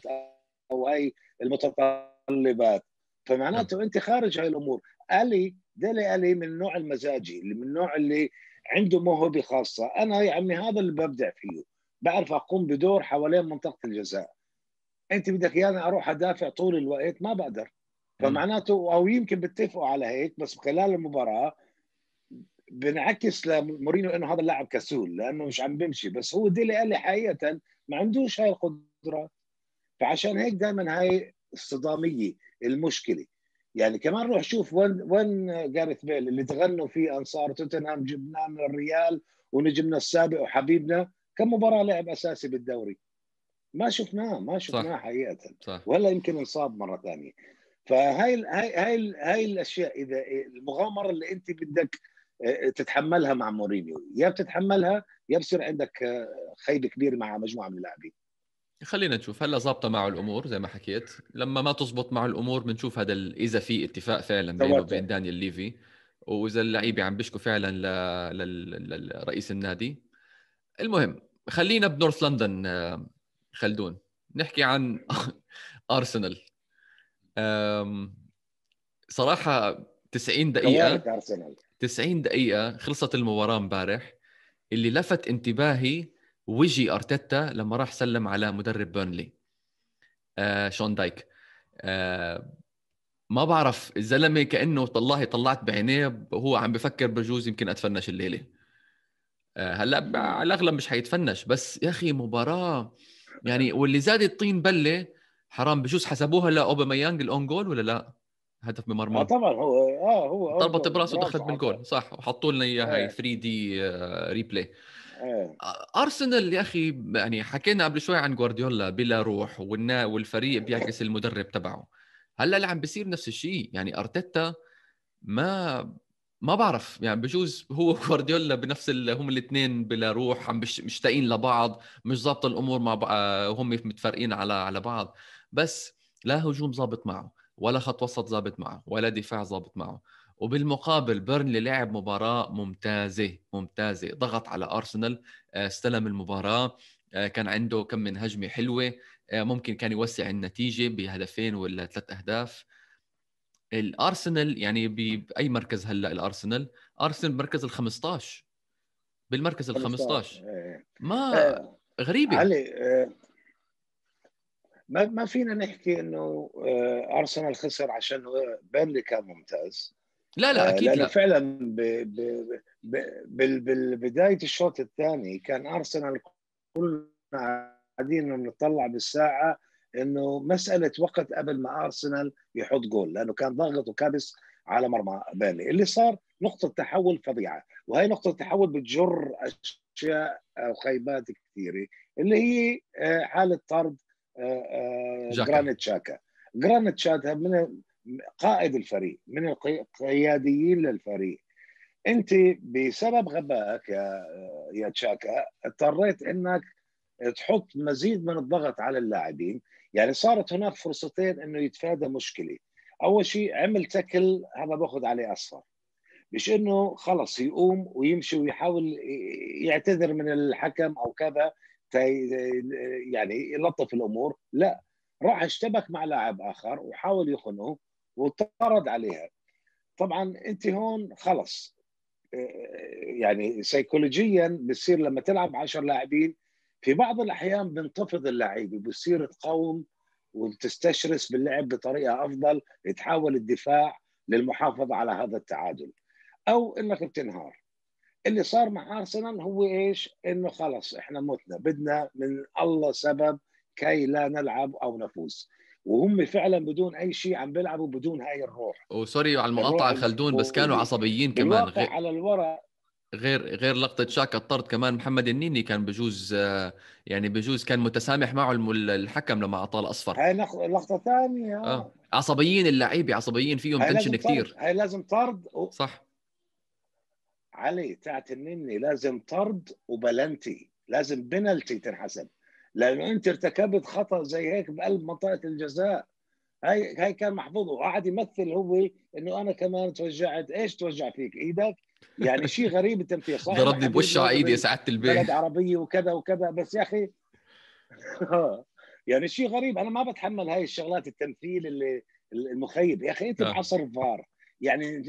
أو هاي المتطلبات. فمعناته أنت خارج هاي الأمور. آه ديلي ألي من النوع المزاجي اللي من النوع اللي عنده موهبة خاصة. أنا يا عمي هذا اللي ببدع فيه. بعرف أقوم بدور حوالين منطقة الجزاء. أنت بدك إياني أروح أدافع طول الوقت؟ ما بقدر. فمعناته أو يمكن بتفقوا على هيك بس خلال المباراة بنعكس لمورينيو إنه هذا اللاعب كسول لأنه مش عم بيمشي بس هو ديلي قال لي حقيقة ما عندوش هاي القدرات فعشان هيك دائما هاي الصدامية المشكلة. يعني كمان روح شوف وين وين جاريث بيل اللي تغنوا فيه أنصار توتنهام جبناه من الريال ونجمنا السابق وحبيبنا. كم مباراة لعب أساسي بالدوري؟ ما شفناه ما شفناه حقيقة. صح. ولا يمكن انصاب مرة ثانية. فهاي هاي هاي هاي الأشياء إذا المغامرة اللي أنت بدك تتحملها مع مورينيو. يا بتتحملها يا بصير عندك آه، خيبه كبيره مع مجموعة من اللاعبين. خلينا نشوف. هلا ظابطة معه الأمور زي ما حكيت. لما ما تزبط معه الأمور بنشوف هذا إذا في اتفاق فعلا بينه وبين دانيال ليفي. وإذا اللعيبة عم بيشكوا فعلا لرئيس النادي. المهم خلينا بنورث لندن آه، خلدون. نحكي عن أرسنال. صراحة 90 دقيقة. أرسنال. 90 دقيقة خلصت المباراة امبارح اللي لفت انتباهي وجي أرتيتا لما راح سلم على مدرب بيرنلي. آه شون دايك. آه ما بعرف الزلمة كأنه والله طلعت بعينيه وهو عم بفكر بجوز يمكن أت finish الليلة. آه هلا على الأغلب مش حيت finish بس يا أخي مباراة يعني واللي زاد الطين بلة حرام بجوز حسبوها لاوباميانج ال own goal ولا لا؟ هدف بمرمى آه طبعا هو آه هو ضربت براسه ودخلت بالجول صح وحطوا لنا إياها هي 3D replay أرسنال يا أخي يعني حكينا قبل شوي عن جوارديولا بلا روح والنا والفريق بيعكس المدرب تبعه. هلأ اللي عم بيصير نفس الشيء يعني أرتيتا ما ما بعرف يعني بجوز هو جوارديولا بنفس هم الاثنين بلا روح عم مشتاقين لبعض مش ظابطه الأمور مع بعض هم متفرقين على على بعض. بس لا هجوم ظابط معه. ولا خط وسط ظابط معه ولا دفاع ظابط معه. وبالمقابل بيرنلي لعب مباراة ممتازة ممتازة. ضغط على أرسنال آه، استلم المباراة آه، كان عنده كم من هجمة حلوة آه، ممكن كان يوسع النتيجة بهدفين ولا ثلاث أهداف. الأرسنال يعني بأي مركز هلأ الأرسنال؟ أرسنال مركز ال 15 بالمركز ال 15 إيه. ما غريبة. علي ما ما فينا نحكي إنه أرسنال خسر عشان بيرلي كان ممتاز لا لا أكيد لأنه لا. فعلا ب... ب... ب... بالبدايه الشوط الثاني كان أرسنال كلنا قاعدين نطلع بالساعة إنه مسألة وقت قبل ما أرسنال يحط جول لأنه كان ضاغط وكابس على مرمى بيرنلي اللي صار نقطة تحول فظيعة وهي نقطة تحول بتجر أشياء أو خيبات كثيرة اللي هي آه، حالة طرد آه، آه، جرانيت شاكا. جرانيت شاكا من قائد الفريق من القياديين للفريق. انت بسبب غبائك يا يا تشاكا اضطريت انك تحط مزيد من الضغط على اللاعبين. يعني صارت هناك فرصتين انه يتفادى مشكلة. أول شيء عمل تكل هذا باخذ عليه اصفر مش إنه خلص يقوم ويمشي ويحاول يعتذر من الحكم أو كذا. يعني يلطف الأمور. لا راح اشتبك مع لاعب آخر وحاول يخنه وطرد عليها. طبعا أنت هون خلص. يعني سيكولوجيا بتصير لما تلعب 10 لاعبين في بعض الأحيان بنتفض اللعيبه بتصير تقاوم وتستشرس باللعب بطريقة أفضل تحاول الدفاع للمحافظة على هذا التعادل. أو إنك بتنهار. اللي صار مع أرسنال هو إيش؟ إنه خلص إحنا متنا بدنا من الله سبب كي لا نلعب أو نفوز. وهم فعلا بدون أي شيء عم بيلعبوا بدون هاي الروح. و sorry على المقاطعة خلدون بس كانوا عصبيين كمان. غير على الورق. غير غير لقطة شاكا الطرد كمان محمد النيني كان بجوز يعني بجوز كان متسامح معه الحكم لما أعطاه الأصفر. هاي لقطة ثانية. آه عصبيين اللعيبة عصبيين فيهم tension كثير هاي لازم طرد و... صح. علي تاعت النني لازم طرد وبلنتي لازم بنالتي تنحسب. لأنه أنت ارتكبت خطأ زي هيك بقلب منطقة الجزاء. هاي هاي كان محفوظ وقعد يمثل هو إنه أنا كمان توجعت. إيش توجع فيك؟ إيدك؟ يعني شيء غريب التمثيل صح ضربني بوش على إيدي يا سعاده البيت. بلد عربية وكذا وكذا. بس يا أخي يعني شيء غريب. أنا ما بتحمل هاي الشغلات التمثيل اللي المخيب. يا أخي أنت آه. بعصر فار. يعني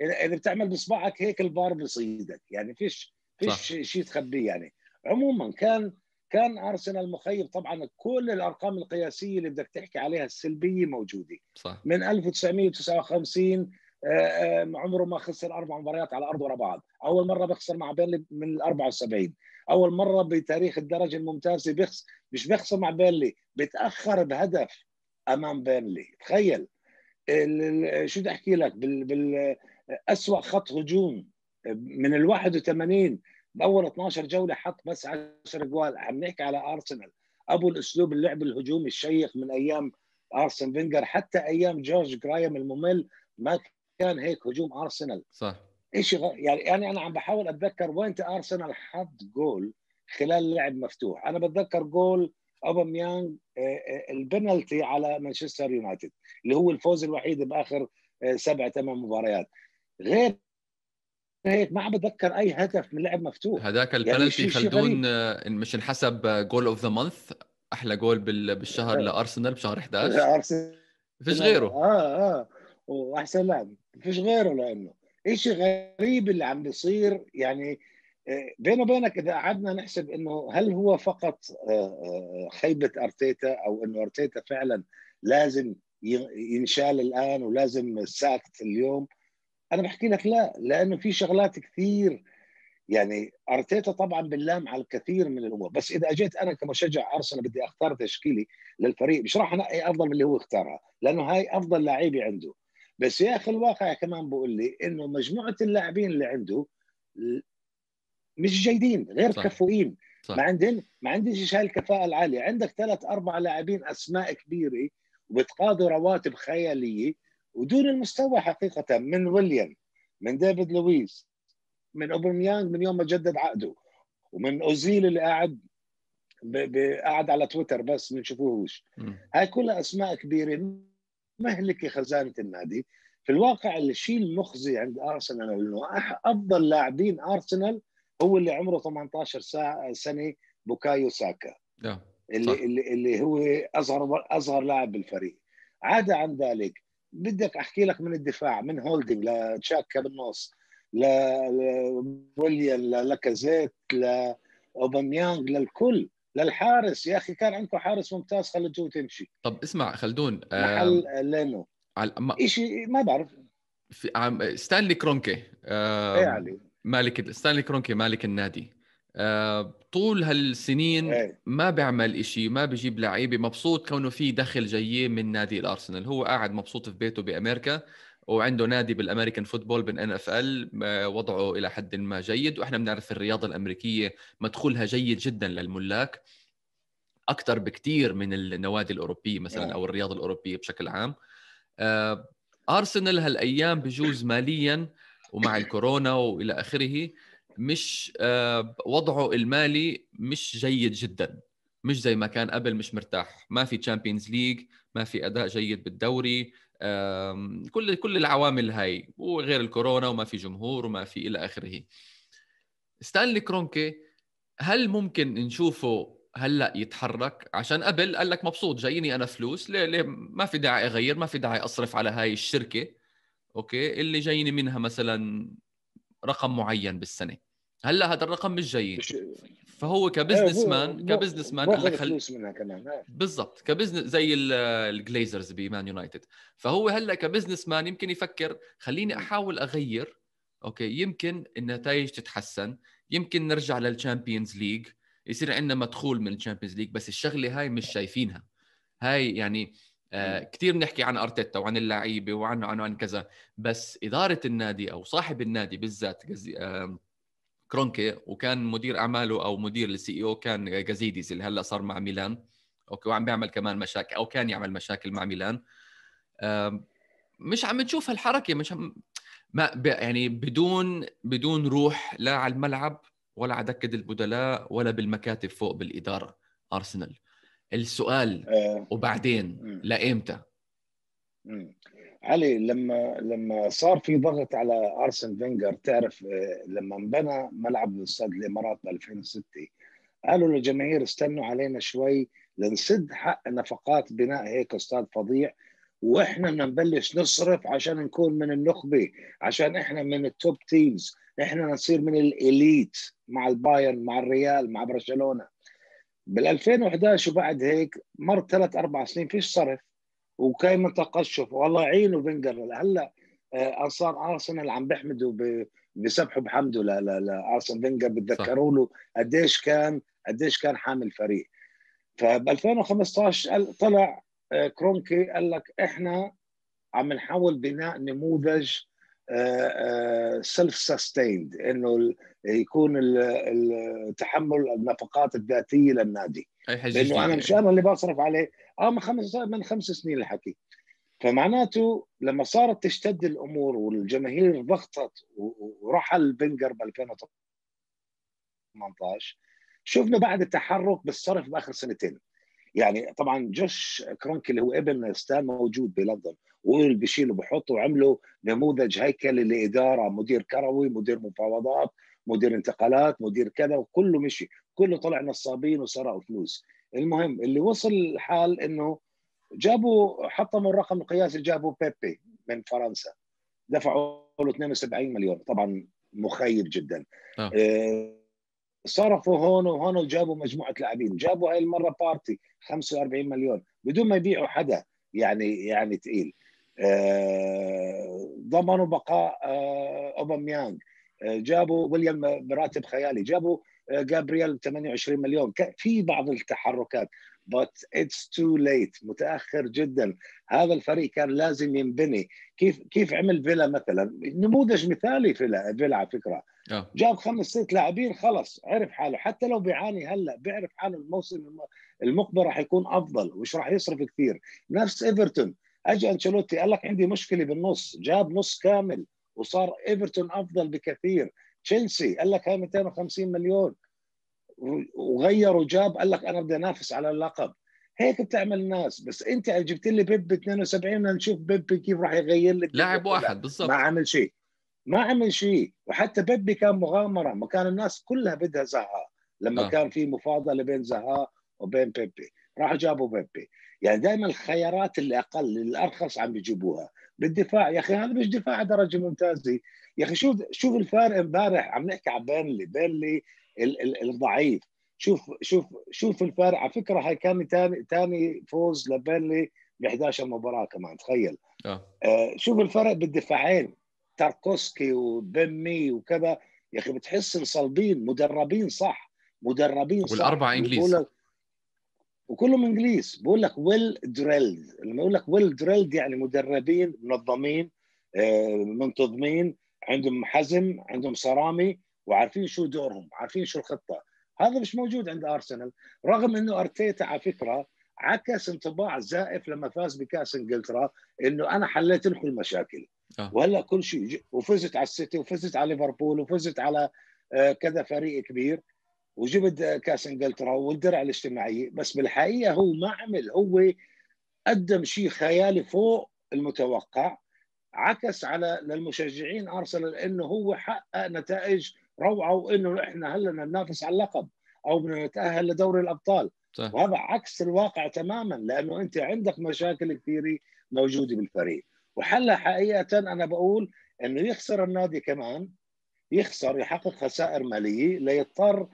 اذا بتعمل باصبعك هيك الفار بصيدك. يعني فيش فيش شيء تخبيه يعني. عموما كان كان أرسنال مخيب. طبعا كل الأرقام القياسية اللي بدك تحكي عليها السلبية موجودة. صح. من 1959 آه، آه، عمره ما خسر أربع مباريات على أرض ورا بعض. أول مرة بيخسر مع بيرنلي من ال 74 أول مرة بتاريخ الدرجة الممتازة بيخسر مش بيخسر مع بيرنلي بيتأخر بهدف أمام بيرنلي. تخيل. شو بدي أحكي لك؟ بال, بال اسوء خط هجوم من ال 81 بأول 12 جولة حط بس 10 جوال عم نحكي على أرسنال. أبو الأسلوب اللعب الهجومي الشيق من أيام أرسن فينجر حتى أيام جورج جراهام الممل ما كان هيك هجوم أرسنال. صح. غ... يعني يعني أنا عم بحاول أتذكر وين أرسنال حط جول خلال لعب مفتوح. أنا بتذكر جول أوباميانغ آه، آه، البنالتي على مانشستر يونايتد اللي هو الفوز الوحيد بآخر آه، سبع ثمان مباريات. غير هيك ما عم بتذكر أي هدف من لعب مفتوح. هذاك البنالتي يعني خلدون مش انحسب goal of the month أحلى جول بالشهر لأرسنال بشهر 11 ارسنال فيش غيره. آه آه. وأحسن لاعب. فيش غيره لأنه شيء غريب اللي عم بيصير. يعني بيني وبينك إذا قعدنا نحسب إنه هل هو فقط خيبة أرتيتا أو إنه أرتيتا فعلا لازم ينشال الآن ولازم ساكت اليوم أنا بحكي لك لا لأنه في شغلات كثير. يعني أرتيتا طبعا باللام على الكثير من الأمور. بس إذا أجيت أنا كمشجع أرسنال بدي أختار تشكيلي للفريق مش راح انقي أفضل من اللي هو اختارها لأنه هاي أفضل لاعبي عنده. بس يا أخي الواقع كمان بقول لي إنه مجموعة اللاعبين اللي عنده مش جيدين غير صح. كفؤين. صح. ما عندهم ما عندش هاي الكفاءة العالية. عندك ثلاث أربع لاعبين أسماء كبيرة وبتقاضوا رواتب خيالية. ودون المستوى حقيقة من ويليام من ديفيد لويس من اوباميانج من يوم ما جدد عقده ومن أوزيل اللي قاعد قاعد على تويتر بس ما نشوفوهوش. هاي كلها أسماء كبيرة مهلكة خزانة النادي. في الواقع الشيء المخزي عند أرسنال إنه أفضل لاعبين أرسنال هو اللي عمره 18 سنة بوكايو ساكا. اللي صح. اللي اللي هو اصغر أصغر لاعب بالفريق. عدا عن ذلك بدك أحكي لك من الدفاع من هولدنج لتشاكا بالنص لويليام للاكازيت لاوباميانج للكل للحارس. يا أخي كان عندكم حارس ممتاز خليتوه يمشي. طب اسمع خلدون محل لينو. شيء ما بعرف. في عم ستانلي كرونكي إيه علي. مالك ستانلي كرونكي مالك النادي. آه، طول هالسنين إيه. ما بيعمل إشي ما بيجيب لعيبة مبسوط كونه في دخل جاي من نادي الأرسنال. هو قاعد مبسوط في بيته بأمريكا وعنده نادي بال American football بال NFL وضعه إلى حد ما جيد. وإحنا بنعرف الرياضة الأمريكية مدخولها جيد جدا للملاك أكثر بكثير من النوادي الأوروبية مثلا أو الرياضة الأوروبية بشكل عام. آه، أرسنال هالأيام بجوز ماليا ومع الكورونا وإلى آخره مش آه، وضعه المالي مش جيد جدا. مش زي ما كان قبل مش مرتاح. ما في Champions League ما في أداء جيد بالدوري. كل كل العوامل هاي وغير الكورونا وما في جمهور وما في إلى آخره. ستانلي كرونكي هل ممكن نشوفه هلأ يتحرك؟ عشان قبل قال لك مبسوط جايني أنا فلوس. ليه, ليه؟ ما في داعي أغير ما في داعي أصرف على هاي الشركة. Okay? اللي جايني منها مثلا رقم معين بالسنة. هلا هذا الرقم مش جاي فهو ك businessman ك businessman قال لك منها كمان بالضبط ك business زي الجليزرز بمان يونايتد. فهو هلا ك businessman يمكن يفكر خليني أحاول أغير okay يمكن النتائج تتحسن يمكن نرجع لل Champions League يصير عندنا مدخول من ال Champions League بس الشغلة هاي مش شايفينها. هاي يعني آه كثير بنحكي عن أرتيتا وعن اللعيبة وعن عن عن كذا بس إدارة النادي أو صاحب النادي بالذات آه كرونكي وكان مدير أعماله أو مدير ال CEO كان جازيديز اللي هلأ صار مع ميلان. Okay وعم بيعمل كمان مشاكل أو كان يعمل مشاكل مع ميلان. مش عم تشوف هالحركة مش عم ما يعني بدون بدون روح لا على الملعب ولا على دكة البدلاء ولا بالمكاتب فوق بالإدارة ارسنال السؤال آه. وبعدين لايمتى علي لما لما صار في ضغط على أرسن فينجر تعرف آه، لما انبنى ملعب الاستاد الإمارات ب 2006 قالوا للجماهير استنوا علينا شوي لنسد حق نفقات بناء هيك استاد فظيع وإحنا بدنا نبلش نصرف عشان نكون من النخبة عشان إحنا من ال top teams إحنا نصير من ال elite مع البايرن مع الريال مع برشلونة. بال 2011 وبعد هيك مر ثلاث أربع سنين فيش صرف. وكان تقشف؟ والله يعينه فينجر هلا آه، انصار أرسنال عم بيحمدوا بسبحوا بحمده لارسن فينجر بتذكروا له قديش كان قديش كان حامل فريق. فب 2015 طلع آه، كرونكي قال لك إحنا عم نحاول بناء نموذج self sustained إنه يكون تحمل النفقات الذاتية للنادي. لأنه أنا مش أنا اللي بصرف عليه. آه من خمس من خمس سنين الحكي. فمعناته لما صارت تشتد الأمور والجماهير ضغطت ورحل فينجر ب 2018 شفنا بعد التحرك بالصرف بآخر سنتين. يعني طبعا جوش كرونكي اللي هو ابن ستان موجود بلندن واللي بيشيله بحطه وعملوا نموذج هيكلي لإدارة مدير كروي مدير مفاوضات مدير انتقالات مدير كذا وكله مشي. كله طلع نصابين وسرقوا فلوس. المهم اللي وصل الحال إنه جابوا حطموا الرقم القياسي جابوا بيبي من فرنسا. دفعوا له 72 مليون. طبعا مخيب جدا. آه. آه صرفوا هون وهون وجابوا مجموعة لاعبين. جابوا هاي المرة بارتي 45 مليون. بدون ما يبيعوا حدا يعني يعني ثقيل آه ضمنوا بقاء آه اوباميانج جابوا ويليام براتب خيالي. جابوا جابرييل 28 مليون. في بعض التحركات but it's too late. متأخر جدا. هذا الفريق كان لازم ينبني. كيف كيف عمل فيلا مثلا؟ نموذج مثالي فيلا فيلا على فكرة. أوه. جاب خمس ست لاعبين خلص عرف حاله. حتى لو بيعاني هلأ بيعرف حاله. الموسم المقبل راح يكون أفضل ومش راح يصرف كثير. نفس إيفرتون. اجى أنشيلوتي قال لك عندي مشكلة بالنص. جاب نص كامل. وصار إيفرتون أفضل بكثير. تشيلسي قال لك هاي 250 مليون. وغير وجاب قال لك أنا بدي أنافس على اللقب. هيك بتعمل الناس. بس أنت جبت لي بيب 72 بدنا نشوف بيب كيف راح يغير لك لاعب واحد بالضبط. ما عمل شيء. ما عمل شيء. وحتى بيبي كان مغامرة. ما كان الناس كلها بدها زها لما آه. كان في مفاضلة بين زها وبين بيبي. راح جابوا بيبي. يعني دائما الخيارات اللي أقل الارخص عم بيجيبوها. بالدفاع. يا أخي هذا مش دفاع درجة ممتازة. يا أخي شوف شوف الفارق امبارح عم نحكي عن بيرنلي بيرنلي الضعيف. شوف شوف شوف الفارق على فكرة هاي كان ثاني ثاني فوز لبيرنلي ب 11 مباراة كمان تخيل. آه. آه شوف الفرق بالدفاعين. تاركوسكي وبين مي وكذا. يا أخي بتحس صلبين مدربين صح. مدربين صح. والأربعة إنجليز. وكلهم إنجليز. بقول لك well drilled لما يقول لك well drilled يعني مدربين منظمين آه، منتظمين عندهم حزم عندهم صرامه وعارفين شو دورهم عارفين شو الخطة. هذا مش موجود عند ارسنال رغم إنه أرتيتا على فكرة عكس انطباع زائف لما فاز بكأس إنجلترا إنه أنا حليت لكم المشاكل آه. وهلا كل شيء وفزت على السيتي وفزت على ليفربول وفزت على آه، كذا فريق كبير. وجبت كاس انجلترا والدرع الاجتماعيه بس بالحقيقة هو ما عمل هو قدم شيء خيالي فوق المتوقع عكس على للمشجعين أرسنال إنه هو حقق نتائج روعة وإنه إحنا هلأ ننافس على اللقب أو بدنا نتاهل لدوري الأبطال صح. وهذا عكس الواقع تماما لأنه أنت عندك مشاكل كثيرة موجودة بالفريق وحلها حقيقة أنا بقول إنه يخسر النادي كمان يخسر يحقق خسائر مالية ليضطر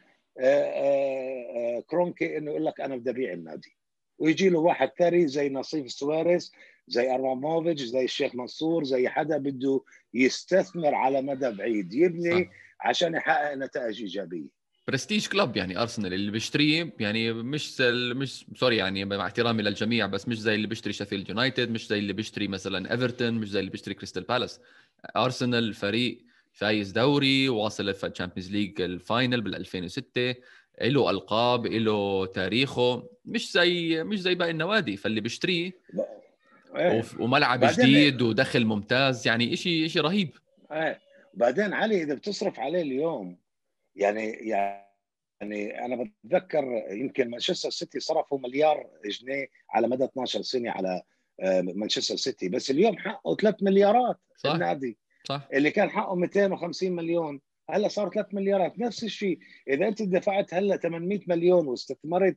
كرونكي إنه يقول لك أنا بدي أبيع النادي. ويجي له واحد ثري زي ناصيف ساويرس زي ابراموفيتش زي الشيخ منصور زي حدا بده يستثمر على مدى بعيد يبني صح. عشان يحقق نتائج إيجابية. Prestige club يعني أرسنال اللي بيشتريه يعني مش مش sorry يعني مع احترامي للجميع بس مش زي اللي بيشتري شيفيلد يونايتد مش زي اللي بيشتري مثلا إيفرتون مش زي اللي بيشتري كريستال بالاس. أرسنال فريق فايز دوري واصل ال Champions League ال final بال 2006 له ألقاب له تاريخه. مش زي مش زي باقي النوادي فاللي بيشتريه. إيه. وملعب جديد ودخل ممتاز يعني شيء شيء رهيب. إيه. بعدين علي إذا بتصرف عليه اليوم يعني يعني أنا بتذكر يمكن مانشستر سيتي صرفوا مليار جنيه على مدى 12 سنة على آه، مانشستر سيتي. بس اليوم حقه 3 مليارات صح. النادي. صح. اللي كان حقه 250 مليون هلا صار 3 مليارات. نفس الشيء إذا أنت دفعت هلا 800 مليون واستثمرت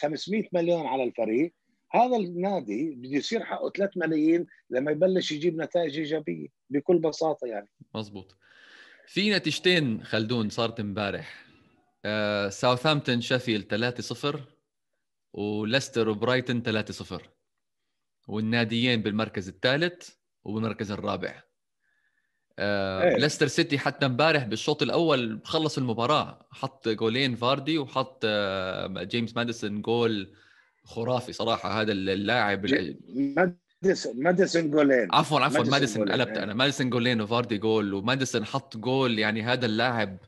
500 آه، مليون على الفريق هذا النادي بده يصير حقه 3 ملايين لما يبلش يجيب نتائج إيجابية بكل بساطة يعني. مزبوط. في نتيجتين خلدون صارت امبارح. آه ساوثهامبتون شيفيلد 3-0 وليستر وبرايتون 3-0 والناديين بالمركز الثالث وبالمركز الرابع. آه إيه. ليستر سيتي حتى امبارح بالشوط الأول خلص المباراة حط جولين فاردي وحط آه جيمس ماديسون جول خرافي صراحة. هذا اللاعب ماديسون جولين. عفوا عفوا ماديسون قلبت أنا. ماديسون جولين وفاردي جول. وماديسون حط جول يعني هذا اللاعب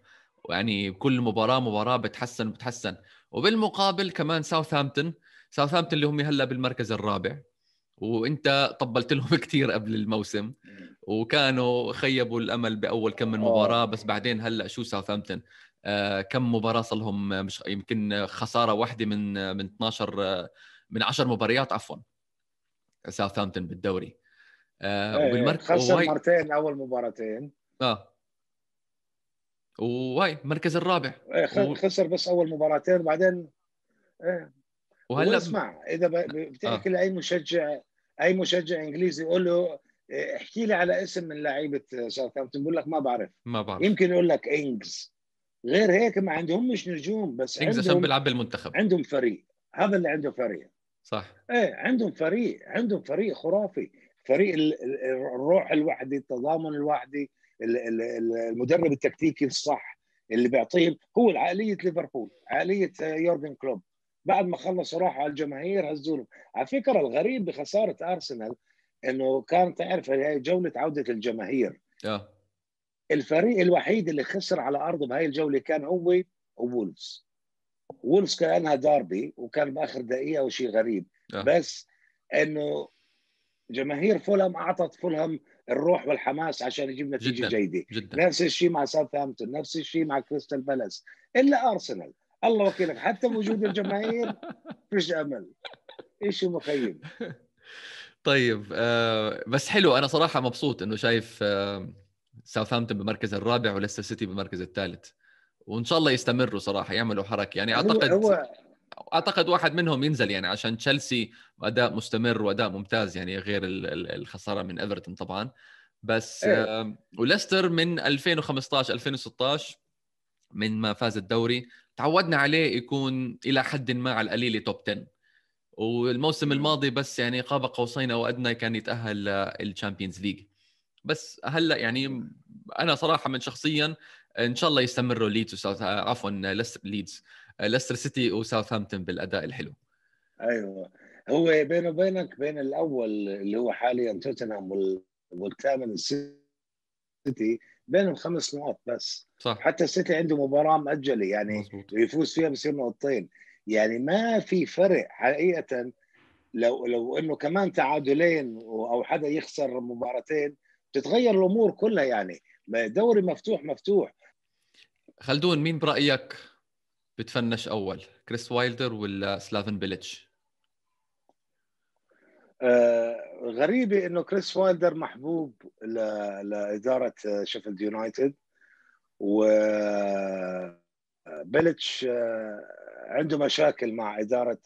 يعني كل مباراة مباراة بتحسن بتحسن. وبالمقابل كمان ساوثهامبتون ساوثهامبتون اللي هم هلأ بالمركز الرابع. وانت طبلت لهم كثير قبل الموسم وكانوا خيبوا الأمل بأول كم من مباراة بس بعدين هلأ شو ساوثهامبتون آه كم مباراة صار لهم مش يمكن خسارة واحدة من من 12 آه من 10 مباريات عفوا ساوثهامبتون بالدوري. آه وبالمركز خسر وهي... مرتين أول مباراتين. آه. وهاي المركز الرابع. و... خسر بس أول مباراتين وبعدين إيه وهلأ اسمع إذا بتحكي آه. لاي مشجع أي مشجع إنجليزي يقول له إيه، احكي لي على اسم من لعيبه ساوثهامبتون بقول لك ما بعرف. ما بعرف. يمكن يقول لك إنجز. غير هيك ما عندهم مش نجوم بس إنجز عشان بيلعب بالمنتخب. عندهم فريق. هذا اللي عنده فريق. صح. إيه عندهم فريق عندهم فريق خرافي. فريق الروح الوحدي التضامن الوحدي المدرب التكتيكي الصح اللي بيعطيهم هو عقلية ليفربول عقلية يورجن كلوب. بعد ما خلصوا راحوا على الجماهير هزوا على فكرة الغريب بخسارة أرسنال إنه كان تعرف هي جولة عودة الجماهير. آه. الفريق الوحيد اللي خسر على أرضه بهاي الجولة كان هو وولفز. وولفز كأنها داربي وكان بآخر دقيقة وشيء غريب. آه. بس إنه جماهير فولهام أعطت فولهام الروح والحماس عشان يجيب نتيجة جداً. جيدة. جدا. نفس الشيء مع ساوثهامبتون نفس الشيء مع كريستال بالاس. إلا أرسنال. الله وكيلك حتى بوجود الجماهير فيش أمل. شيء مخيب طيب آه بس حلو. أنا صراحة مبسوط إنه شايف آه ساوثهامبتون بالمركز الرابع وليستر سيتي بالمركز الثالث. وإن شاء الله يستمروا صراحة يعملوا حركة. يعني اعتقد هو, أعتقد واحد منهم ينزل يعني عشان تشيلسي أداء مستمر وأداء ممتاز يعني غير ال- ال- الخسارة من إيفرتون طبعا. بس إيه. آه وليستر من 2015 2016 من ما فاز الدوري تعودنا عليه يكون إلى حد ما على القليل توب 10 والموسم. الماضي بس يعني قاب قوسين أو أدنى كان يتأهل لل Champions League بس هلأ يعني أنا صراحة من شخصيا إن شاء الله يستمروا ليدز وساوث عفوا ليستر ليدز ليستر سيتي وساوثهامبتون بالأداء الحلو. أيوه. هو بينه وبينك بين الأول اللي هو حاليا توتنهام وال- والثامن السيتي بينهم خمس نقاط بس. صح. حتى السيتي عنده مباراة مؤجله يعني مزبوط يفوز فيها بصير نقطتين. يعني ما في فرق حقيقة لو لو إنه كمان تعادلين أو حدا يخسر مباراتين تتغير الأمور كلها يعني. دوري مفتوح مفتوح. خلدون مين برأيك بتفنش أول؟ كريس وايلدر ولا سلافن بيليتش؟ آه غريبة إنه كريس وايلدر محبوب ل- لإدارة آه، شيفيلد يونايتد و آه، بيلتش عنده مشاكل مع إدارة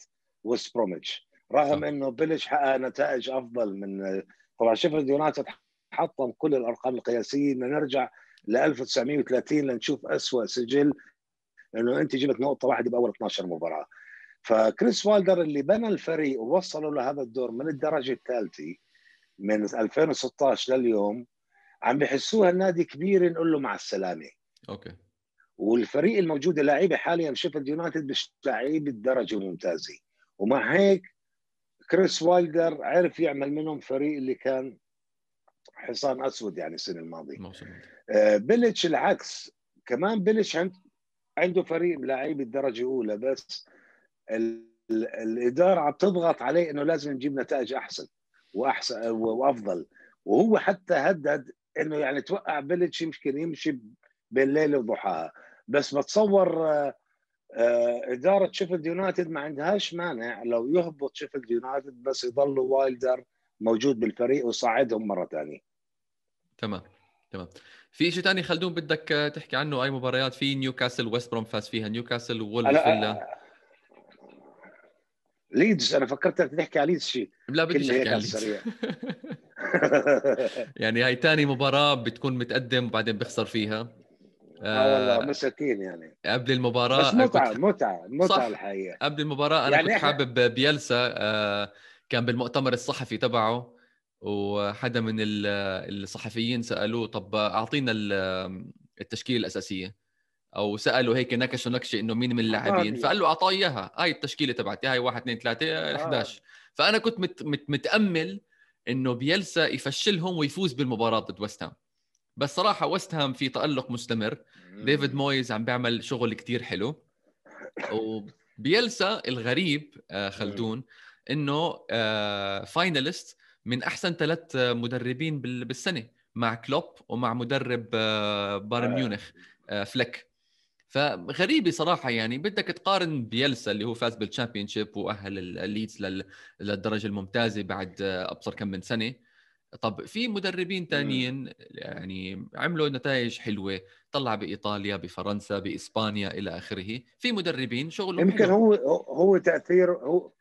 ويست بروميتش. رغم. إنه بيلتش حقق نتائج أفضل من طبعا شيفيلد يونايتد حطم كل الأرقام القياسية. بدنا نرجع ل 1930 لنشوف اسوء سجل انه أنت جبت نقطة واحدة بأول 12 مباراة. فكريس وايلدر اللي بنى الفريق ووصله لهذا الدور من الدرجة الثالثة من 2016 لليوم عم بحسوا هالنادي كبير نقول له مع السلامة. Okay. والفريق الموجود اللعيبه حاليا شيفيلد يونايتد مش لعيبه درجه ممتازة. ومع هيك كريس وايلدر عرف يعمل منهم فريق اللي كان حصان أسود يعني السنة الماضية. آه، بيلتش العكس. كمان بيلتش عند عنده فريق لعيبه درجه اولى بس الإدارة عم تضغط عليه إنه لازم نجيب نتائج أحسن وأحسن وأفضل. وهو حتى هدد إنه يعني توقع بيلتش يمكن يمشي بين ليلة وضحاها. بس بتصور آه، آه، إدارة شيفيلد يونايتد ما عندهاش مانع. لو يهبط شيفيلد يونايتد بس يضلوا وايلدر موجود بالفريق ويصعدهم مرة ثانية تمام تمام. في شيء ثاني خلدون بدك تحكي عنه؟ أي مباريات؟ في نيوكاسل ويست بروم فاز فيها. نيوكاسل وولف ولا؟ ليدز أنا فكرتك تحكي على ليدز شيء. لا بديش هيك أحكي على ليدز. يعني هاي ثاني مباراة بتكون متقدم وبعدين بيخسر فيها. آه والله آه مساكين يعني. قبل المباراة بس متعة كنت متعة. متعة الحقيقة. قبل المباراة أنا يعني كنت إحنا- حابب بيلسا آه كان بالمؤتمر الصحفي تبعه وحدا من ال- الصحفيين سألوه طب أعطينا ال- التشكيلة أو سألوا هيك نكشوا نكشة إنه مين من اللاعبين آه. فقال له أعطاه إياها. هاي التشكيلة تبعتي هاي 1 2 3 11 فأنا كنت مت مت متأمل إنه بيلسا يفشلهم ويفوز بالمباراة ضد ويست هام. بس صراحة ويست هام في تألق مستمر. ديفيد مويز عم بيعمل شغل كتير حلو. وبيلسا الغريب آه، خلدون إنه آه، finalist من أحسن ثلاث مدربين بال- بالسنة مع كلوب ومع مدرب آه، بايرن آه. ميونخ آه، فليك. فغريبة صراحة يعني. بدك تقارن بيلسا اللي هو فاز بال Championship وأهل ال- الليدز لل- للدرجة الممتازة بعد أبصر كم من سنة. طب في مدربين تانيين يعني عملوا نتائج حلوة طلع بإيطاليا بفرنسا بإسبانيا إلى آخره. في مدربين شغلهم يمكن. هو هو تاثيره هو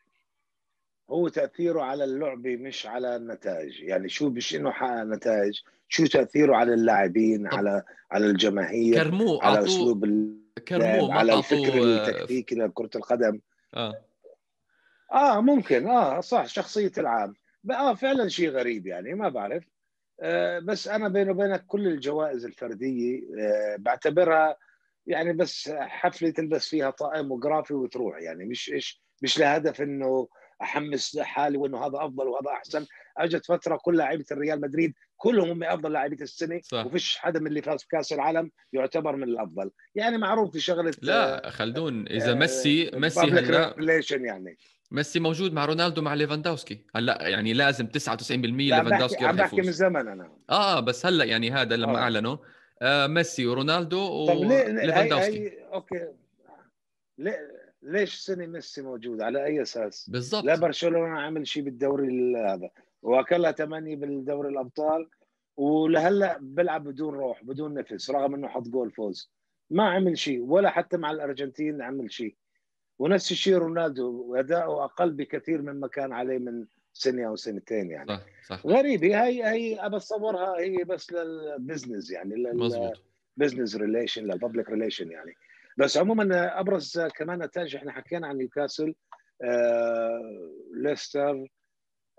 هو تأثيره على اللعبه مش على النتائج. يعني شو مش إنه حقق نتائج. شو تأثيره على اللاعبين على على الجماهير كرموه على أسلوب كرموه على الفكر اعطوه التكتيكي لكرة القدم. آه. آه ممكن. آه صح شخصية العام. آه فعلا شيء غريب يعني ما بعرف. آه، بس أنا بيني وبينك كل الجوائز الفردية آه، بعتبرها يعني بس حفلة تلبس فيها طقم وجرافي وتروح يعني. مش إيش مش لهدف إنه أحمس حالي وإنه هذا أفضل وهذا أحسن. أجت فترة كل لاعيبة الريال مدريد كلهم هم أفضل لاعبيه السنة صح. وفيش حدا من اللي فاز في كاس العالم يعتبر من الأفضل. يعني معروف في شغلة لا خلدون إذا ميسي ميسي هلا يعني. ميسي موجود مع رونالدو مع ليفاندوسكي. هلا يعني لازم 99% ليفاندوسكي عم بحكي من زمن أنا. آه بس هلا يعني هذا لما آه. أعلنوا آه ميسي ورونالدو وليفاندوسكي. okay. ليه ليش سنه ميسي موجود على أي أساس؟ بالضبط. لا برشلونة عمل شيء بالدوري هذا وأكلها ثمانية بالدوري الأبطال ولهلا بيلعب بدون روح بدون نفس رغم إنه حط جول فوز. ما عمل شيء ولا حتى مع الأرجنتين عمل شيء. ونفس الشيء رونالدو أداؤه أقل بكثير مما كان عليه من سنة أو سنتين يعني. صح صح. غريبه هي هي بتصورها هي بس لل business يعني لل business relation لل public relation يعني. بس عموما أبرز كمان نتائج إحنا حكينا عن نيوكاسل آه ليستر.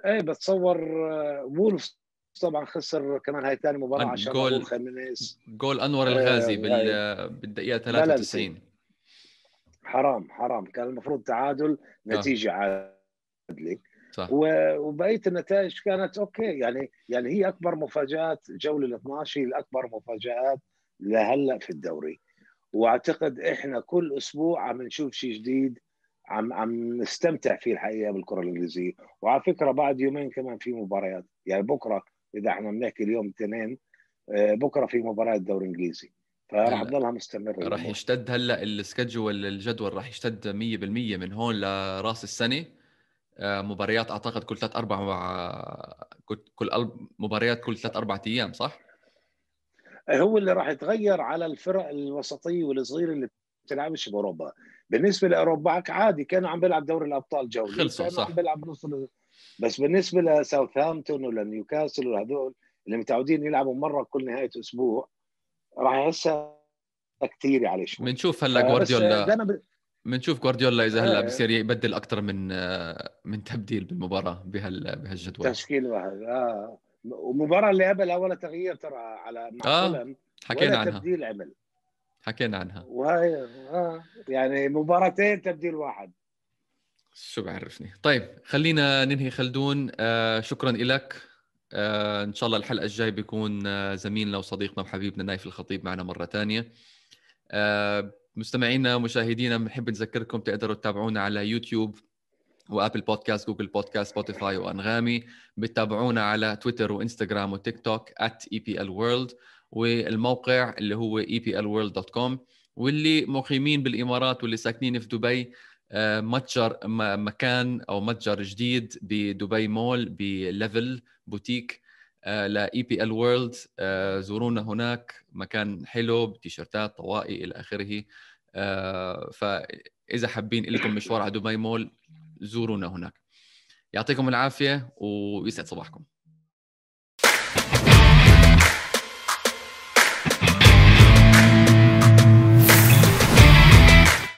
إيه بتصور آه وولفز طبعا خسر كمان هاي ثاني مباراة عشان جول خيمينيز جول أنور الغازي آه بالدقيقة 93 لا لا حرام حرام. كان المفروض تعادل آه. نتيجة آه. عادلة. صح. وبقية النتائج كانت okay. يعني يعني هي أكبر مفاجآت جولة ال 12 هي الأكبر مفاجآت لهلأ في الدوري. واعتقد إحنا كل أسبوع عم نشوف شيء جديد عم عم نستمتع فيه الحقيقة بالكرة الإنجليزية. وعلى فكرة بعد يومين كمان في مباريات. يعني بكرة إذا إحنا بنحكي اليوم اثنين آه، بكرة في مباريات دوري إنجليزي. فراح تضلها مستمرة راح يشتد هلأ السكجول الجدول راح يشتد 100% من هون لرأس السنة. آه، مباريات أعتقد كل ثلاث أربع كل مباريات كل ثلاث أربع أيام صح؟ هو اللي راح يتغير على الفرق الوسطية والصغيره اللي بتلعبش باوروبا بالنسبة لأوروبا عادي كانوا عم بيلعب دوري الأبطال جوله خلصوا صح عم بيلعب نص بس بالنسبة لساوثهامبتون ولنيوكاسل وهذول اللي متعودين يلعبوا مرة كل نهاية أسبوع راح يحسها كثير عليه شوي. بنشوف هلا جوارديولا بنشوف جوارديولا إذا هلا آه. بصير يبدل أكثر من من تبديل بالمباراة بهال بهالجدول. تشكيل واحد آه. والمباراه اللي قبلها ولا تغيير ترى على مع آه. حكينا عنها. تبديل عمل. حكينا عنها. وهي آه. يعني مباراتين تبديل واحد. شو بعرفني. طيب خلينا ننهي خلدون. آه شكرا لك آه إن شاء الله الحلقة الجاي بيكون آه زميلنا وصديقنا وحبيبنا نايف الخطيب معنا مرة ثانية آه مستمعينا مشاهدينا بنحب نذكركم تقدروا تتابعونا على يوتيوب. وآبل بودكاست جوجل بودكاست سبوتيفاي وأنغامي. بتتابعونا على تويتر وإنستغرام وتيك توك @epl والموقع اللي هو eplworld.com واللي مقيمين بالإمارات واللي ساكنين في دبي آه، متجر مكان أو متجر جديد بدبي مول ب Level بوتيك ل EPL World زورونا هناك. مكان حلو بتيشرتات طواقي إلى آخره. آه، فإذا حابين لكم مشوار على دبي مول زورونا هناك. يعطيكم العافية ويسعد صباحكم.